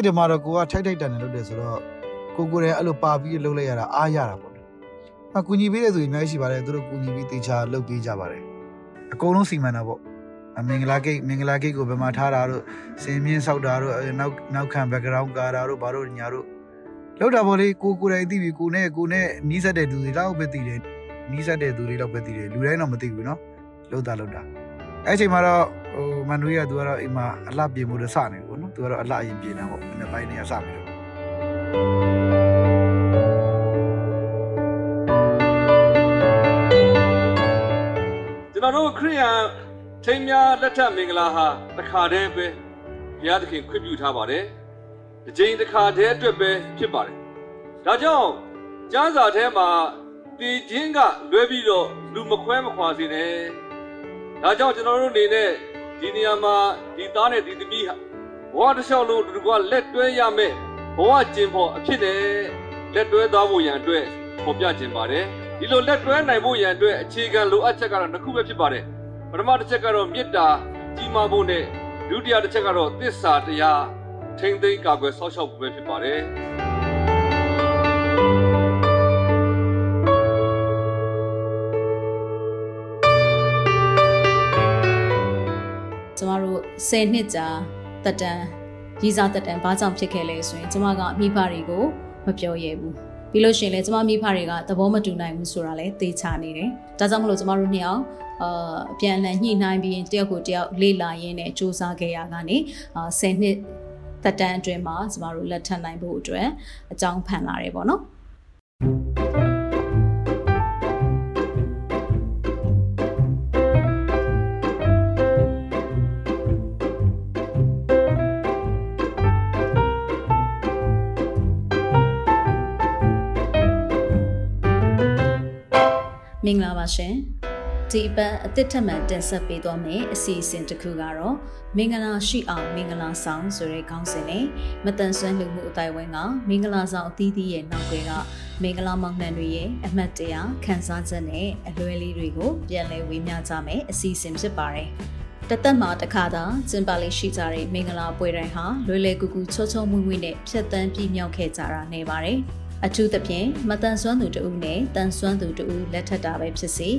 စိတ်ထဲမှာတော့ကိုကထိုက်ထိုက်တန်တယ်လုပ်တယ်ဆိုတော့ကိုကိုယ်လည်းအဲ့လိုပါပြီးလှုပ်လိုက်ရတာအားရတာပေါ့။အကူညီပေးတဲ့သူတွေအများကြီးရှိပါတယ်သူတို့ကူညီပြီးတေချာလှုပ်ပေးကြပါတယ်။အကုန်လုံးစီမံတာပေါ့။အမင်္ဂလာဂိတ်မင်္ဂလာဂိတ်ကိုဘယ်မှာထားတာတို့စင်မြင့်ဆောက်တာတို့နောက်နောက်ခံ background ကာတာတို့ဘာတို့ညာတို့လောက်တာပေါ့လေကိုကိုယ်တိုင်သိပြီကိုနဲ့ကိုနဲ့နီးစပ်တဲ့သူတွေလောက်ပဲသိတယ်နီးစပ်တဲ့သူတွေလောက်ပဲသိတယ်လူတိုင်းတော့မသိဘူးเนาะလောက်တာလောက်တာအဲ့ချိန်မှာတော့ဟိုမန်နွေးကသူကတော့အိမ်မှာအလှပြင်မှုတော့စနေဘူးเนาะ သူကတော့အလှအရင်ပြင်တာပေါ့နှစ်ပိုင်းနေရစပြီတော့ကျွန်တော်တို့ခရိယန်ထိမ်းများလက်ထပ်မင်္ဂလာဟာတစ်ခါတည်းပဲဘုရားသခင်ခွင့်ပြုထားပါတယ်။တစ်ချိန်တစ်ခါတည်းအတွက်ပဲဖြစ်ပါတယ်။ဒါကြောင့်ကျမ်းစာထဲမှာတည်ခြင်းကလွဲပြီးတော့လူမခွဲမခွာစေနဲ့။ဒါကြောင့်ကျွန်တော်တို့အနေနဲ့ဒီနေရာမှာဒီသားနဲ့ဒီသမီးဟာ ဘဝတစ်လျှောက်လုံးတို့ကလက်တွဲရမယ်ဘဝကျင်ဖို့အဖြစ်နဲ့လက်တွဲသွားဖို့ရန်အတွက်ပေါ်ပြခြင်းပါတယ်။ဒီလိုလက်တွဲနိုင်ဖို့ရန်အတွက်အခြေခံလိုအပ်ချက်ကတော့တစ်ခုပဲဖြစ်ပါတယ်ပထမတစ်ချက်ကတော့မေတ္တာကြီးမားဖို့နဲ့ဒုတိယတစ်ချက်ကတော့သစ္စာတရားထိမ့်သိမ်းကာကွယ်ဆောက်ရှောက်ဖို့ပဲဖြစ်ပါတယ်ကျမတို့10နှစ်ကြာ တက်တန်ရည်စားတက်တန်ဘာကြောင့်ဖြစ်ခဲ့လဲဆိုရင်ကျမကမိဖတွေကိုမပြောရဲဘူးပြီးလို့ရှိရင်လည်းကျမမိဖတွေကသဘောမတူနိုင်ဘူးဆိုတာလည်းသိချနေတယ်ဒါကြောင့်မလို့ကျမတို့နှစ်ယောက်အာအပြန်အလှန်ညှိနှိုင်းပြီးတယောက်ကိုတယောက်လေ့လာရင်းနဲ့စူးစမ်းခဲ့ရကနေအာ10နှစ်တက်တန်အတွင်းမှာကျမတို့လက်ထပ်နိုင်ဖို့အတွက်အကြောင်းဖန်လာတယ်ပေါ့နော် င်္ဂလာပါရှင်ဒီအပတ်အသစ်ထက်မှန်တင်ဆက်ပေးသွားမယ့်အစီအစဉ်တစ်ခုကတော့မင်္ဂလာရှိအောင်မင်္ဂလာဆောင်ဆိုတဲ့ခေါင်းစဉ်နဲ့မတန်ဆွမ်းလူမှုအတိုင်းဝိုင်းကမင်္ဂလာဆောင်အသီးသီးရဲ့နောက်ွယ်ကမင်္ဂလာမောင်နှံတွေရဲ့အမှတ်တရခန်းစားချက်နဲ့အလွဲလေးတွေကိုပြန်လည်ဝေမျှကြမယ်အစီအစဉ်ဖြစ်ပါတယ်တသက်မှာတစ်ခါသာကျင်းပလေးရှိကြတဲ့မင်္ဂလာပွဲတိုင်းဟာလွယ်လွယ်ကူကူချောချောမွေ့မွေ့နဲ့ဖြတ်တန်းပြည့်မြောက်ခဲ့ကြတာနေပါတယ်။ အထူးသဖြင့်မတန်ဆွမ်းသူတဦးနဲ့တန်ဆွမ်းသူတဦးလက်ထပ်တာပဲဖြစ်စေ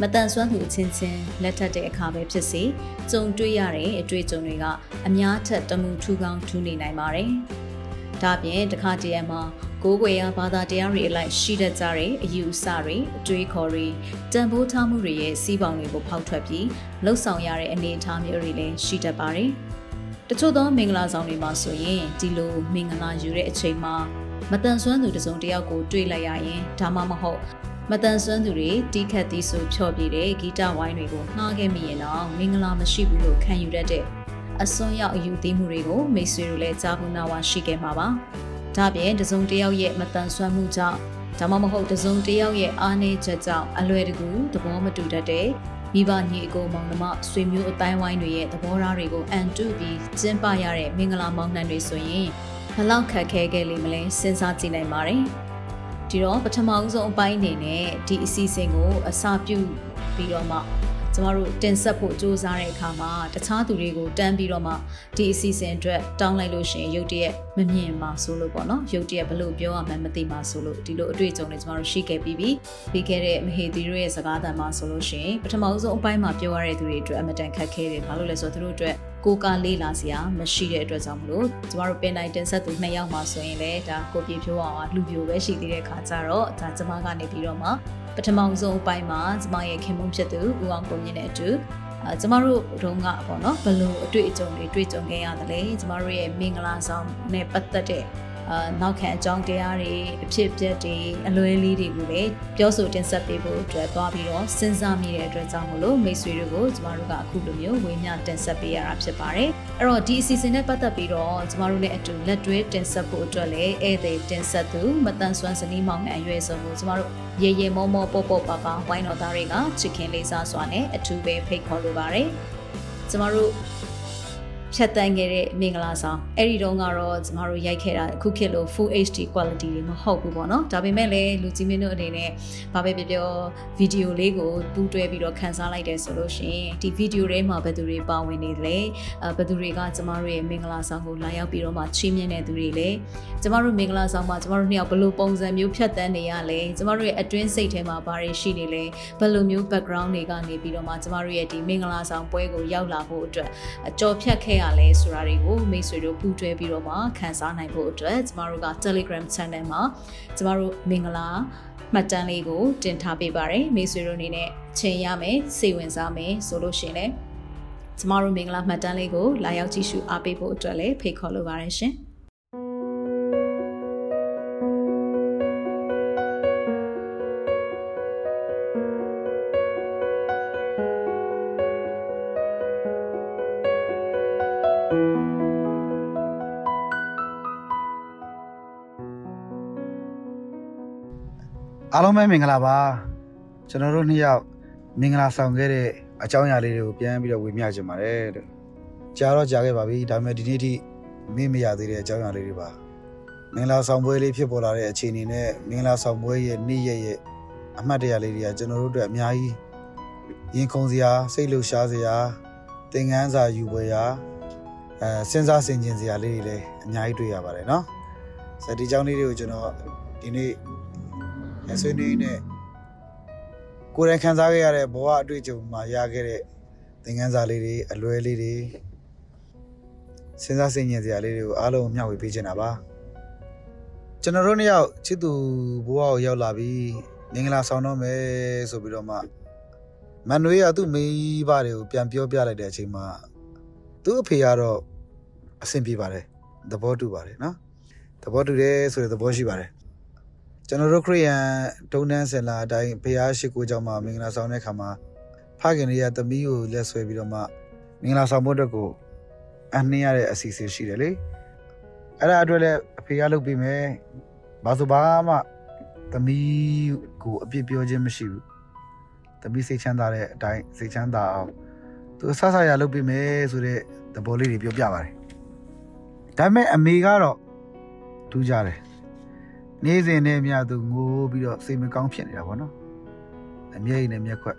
မတန်ဆွမ်းသူအချင်းချင်းလက်ထပ်တဲ့အခါပဲဖြစ်စေကြုံတွေ့ရတဲ့အတွေ့အကြုံတွေကအများထက်တမှုထူကောင်းထူနေနိုင်ပါတယ်။ဒါပြင်တခါတည်းမှာကိုးကွယ်ရာဘာသာတရားတွေအလိုက်ရှိတတ်ကြတဲ့အယူအဆတွေအတွေးခေါ်တွေတန်ဖိုးထားမှုတွေရဲ့စီးပေါင်တွေကိုဖောက်ထွက်ပြီးလှုပ်ဆောင်ရတဲ့အနေအထားမျိုးတွေလည်းရှိတတ်ပါတယ်။တချို့သောမင်္ဂလာဆောင်တွေမှာဆိုရင်ဒီလိုမင်္ဂလာယူတဲ့အချိန်မှာ မတန်ဆွမ်းသူတစုံတစ်ယောက်ကိုတွေ့လိုက်ရရင်ဒါမှမဟုတ်မတန်ဆွမ်းသူတွေတီးခတ်သီးဆိုဖြော့ပြတဲ့ဂီတဝိုင်းတွေကိုနှားခဲ့မိရင်တော့မင်္ဂလာမရှိဘူးလို့ခံယူတတ်တဲ့အစွန်းရောက်အယူသေးမှုတွေကိုမိတ်ဆွေတို့လည်းကြားဘူးနာဝါရှိခဲ့မှာပါ။ဒါပြင်တစုံတစ်ယောက်ရဲ့မတန်ဆွမ်းမှုကြောင့်ဒါမှမဟုတ်တစုံတစ်ယောက်ရဲ့အားနည်းချက်ကြောင့်အလွယ်တကူသဘောမတူတတ်တဲ့မိဘညီအကိုမောင်နှမဆွေမျိုးအတိုင်းဝိုင်းတွေရဲ့သဘောထားတွေကိုအန်တုပြီးကျင်းပရတဲ့မင်္ဂလာမောင်နှံတွေဆိုရင် ဘလောက်ခက်ခဲခဲ့လိမ့်မလဲစဉ်းစားကြည့်နိုင်ပါတယ်။ဒီတော့ပထမအဆုံးအပိုင်းအနေနဲ့ဒီအစီအစဉ်ကိုအစပြုပြီးတော့မှကျမတို့တင်ဆက်ဖို့စူးစမ်းတဲ့အခါမှာတခြားသူတွေကိုတန်းပြီးတော့မှဒီအစီအစဉ်အတွက်တောင်းလိုက်လို့ရှိရင်ရုပ်တရက်မမြင်ပါဆိုလို့ပေါ့နော်ရုပ်တရက်ဘလို့ပြောရမှန်းမသိပါဆိုလို့ဒီလိုအတွေ့အကြုံတွေကျမတို့ရှိခဲ့ပြီးပြီပြီးခဲ့တဲ့မဟေသီတို့ရဲ့စကားသံမှာဆိုလို့ရှိရင်ပထမဆုံးအပိုင်းမှာပြောရတဲ့သူတွေအတွက်အမတန်ခက်ခဲတယ်ဘာလို့လဲဆိုတော့သူတို့အတွက် ကိုကလေးလာစရာမရှိတဲ့အတွက်ကြောင့်မလို့ကျမတို့ပင်တိုင်းတင်ဆက်သူနှစ်ယောက်မှာဆိုရင်လည်းဒါကိုပြေဖြိုးအောင်လူပြိုပဲရှိသေးတဲ့ခါကျတော့ဒါကျမကနေပြီးတော့မှပထမဆုံးအပိုင်းမှာကျမရဲ့ခင်မုန်းဖြစ်သူဦးအောင်ကိုမြင့်နဲ့အတူအဲကျမတို့တုန်းကပေါ့နော်ဘလို့အတွေ့အကြုံတွေတွေ့ကြုံခဲ့ရတယ်ကျမတို့ရဲ့မင်္ဂလာဆောင်နဲ့ပတ်သက်တဲ့ အာနောက်ခံအကြောင်းတရားတွေအဖြစ်အပျက်တွေအလွဲလေးတွေကိုလည်းပြောဆိုတင်ဆက်ပေးဖို့အတွက်သွားပြီးတော့စဉ်းစားမိတဲ့အတွက်ကြောင့်မလို့မိတ်ဆွေတွေကိုကျမတို့ကအခုလိုမျိုးဝေမျှတင်ဆက်ပေးရတာဖြစ်ပါတယ်။အဲ့တော့ဒီအစီအစဉ်နဲ့ပတ်သက်ပြီးတော့ကျမတို့နဲ့အတူလက်တွဲတင်ဆက်ဖို့အတွက်လည်းဧည့်သည်တင်ဆက်သူမတန်ဆွမ်းစနီးမောင်နဲ့အရွယ်ဆုံးကိုကျမတို့ရေရေမောမောပေါ့ပေါ့ပါပါဝိုင်းတော်သားတွေကချစ်ခင်လေးစားစွာနဲ့အထူးပဲဖိတ်ခေါ်လိုပါတယ်။ကျမတို့ ဖြတ်တန်းခဲ့တဲ့မင်္ဂလာဆောင်အဲ့ဒီတုန်းကတော့ကျမတို့ရိုက်ခဲ့တာအခုခေတ်လို full HD quality တွေမဟုတ်ဘူးပေါ့နော်ဒါပေမဲ့လည်းလူကြီးမင်းတို့အနေနဲ့ဘာပဲပြောပြောဗီဒီယိုလေးကိုပူးတွဲပြီးတော့ခန်းစားလိုက်တယ်ဆိုလို့ရှိရင်ဒီဗီဒီယိုထဲမှာဘယ်သူတွေပါဝင်နေလဲအဲဘယ်သူတွေကကျမတို့ရဲ့မင်္ဂလာဆောင်ကိုလာရောက်ပြီးတော့မှချီးမြှင့်တဲ့သူတွေလဲကျမတို့မင်္ဂလာဆောင်မှာကျမတို့နှစ်ယောက်ဘယ်လိုပုံစံမျိုးဖြတ်တန်းနေရလဲကျမတို့ရဲ့အတွင်းစိတ်ထဲမှာဘာတွေရှိနေလဲဘယ်လိုမျိုး background တွေကနေပြီးတော့မှကျမတို့ရဲ့ဒီမင်္ဂလာဆောင်ပွဲကိုရောက်လာဖို့အတွက်အကြော်ဖြတ်ခဲ့ရလဲဆိုတာတွေကိုမိတ်ဆွေတို့ပူးတွဲပြီးတော့မှခန်းစားနိုင်ဖို့အတွက်ကျမတို့က Telegram channel မှာကျမတို့မင်္ဂလာမှတ်တမ်းလေးကိုတင်ထားပေးပါတယ်မိတ်ဆွေတို့အနေနဲ့ချိန်ရမယ်စိတ်ဝင်စားမယ်ဆိုလို့ရှိရင်လည်းကျမတို့မင်္ဂလာမှတ်တမ်းလေးကိုလာရောက်ကြည့်ရှုအားပေးဖို့အတွက်လည်းဖိတ်ခေါ်လိုပါတယ်ရှင် အားလုံးပဲမင်္ဂလာပါကျွန်တော်တို့နှစ်ယောက်မင်္ဂလာဆောင်ခဲ့တဲ့အကြောင်းအရာလေးတွေကိုပြန်ပြီးတော့ဝေမျှချင်ပါတယ်တဲ့ကြားတော့ကြားခဲ့ပါပြီဒါပေမဲ့ဒီနေ့ထိမေ့မရသေးတဲ့အကြောင်းအရာလေးတွေပါမင်္ဂလာဆောင်ပွဲလေးဖြစ်ပေါ်လာတဲ့အခြေအနေနဲ့မင်္ဂလာဆောင်ပွဲရဲ့နေ့ရက်ရဲ့အမှတ်တရလေးတွေကကျွန်တော်တို့အတွက်အများကြီးရင်ခုန်စရာစိတ်လှုပ်ရှားစရာသင်ခန်းစာယူပွဲရာအဲစဉ်းစားဆင်ခြင်စရာလေးတွေလည်းအများကြီးတွေ့ရပါတယ်เนาะဆိုတော့ဒီအကြောင်းလေးတွေကိုကျွန်တော်ဒီနေ့ ဆွေးနွေးနဲ့ကိုယ်တိုင်ခံစားခဲ့ရတဲ့ဘဝအတွေ့အကြုံမှာရခဲ့တဲ့သင်ခန်းစာလေးတွေအလွဲလေးတွေစဉ်းစားဆင်ခြင်စရာလေးတွေကိုအားလုံးမျှဝေပေးချင်တာပါကျွန်တော်တို့နှစ်ယောက်ချစ်သူဘဝကိုရောက်လာပြီးမင်္ဂလာဆောင်တော့မယ်ဆိုပြီးတော့မှမန်နွေးကသူ့မိဘတွေကိုပြန်ပြောပြလိုက်တဲ့အချိန်မှာသူ့အဖေကတော့အဆင်ပြေပါတယ်သဘောတူပါတယ်နော်သဘောတူတယ်ဆိုတဲ့သဘောရှိပါတယ် ကျွန်တော်တို့ခရိယန်တုံးတန်းစင်လာအတိုင်းဘုရားရှိခိုးကြောင့်မှမင်္ဂလာဆောင်တဲ့ခါမှာဖခင်တွေကသမီးကိုလက်ဆွဲပြီးတော့မှမင်္ဂလာဆောင်ဖို့အတွက်ကိုအနှင်းရတဲ့အစီအစဉ်ရှိတယ်လေအဲ့ဒါအတွက်လည်းအဖေကလုပ်ပြီးမယ်ဘာဆိုဘာမှသမီးကိုအပြစ်ပြောခြင်းမရှိဘူးသမီးစိတ်ချမ်းသာတဲ့အတိုင်းစိတ်ချမ်းသာအောင်သူဆဆရလုပ်ပြီးမယ်ဆိုတဲ့သဘောလေးတွေပြောပြပါတယ်ဒါပေမဲ့အမေကတော့ထူးကြတယ် နေ့စဉ်နဲ့မြသူငိုးပြီးတော့စိတ်မကောင်းဖြစ်နေတာပေါ့နော်အမြဲနဲ့မျက်ခွက်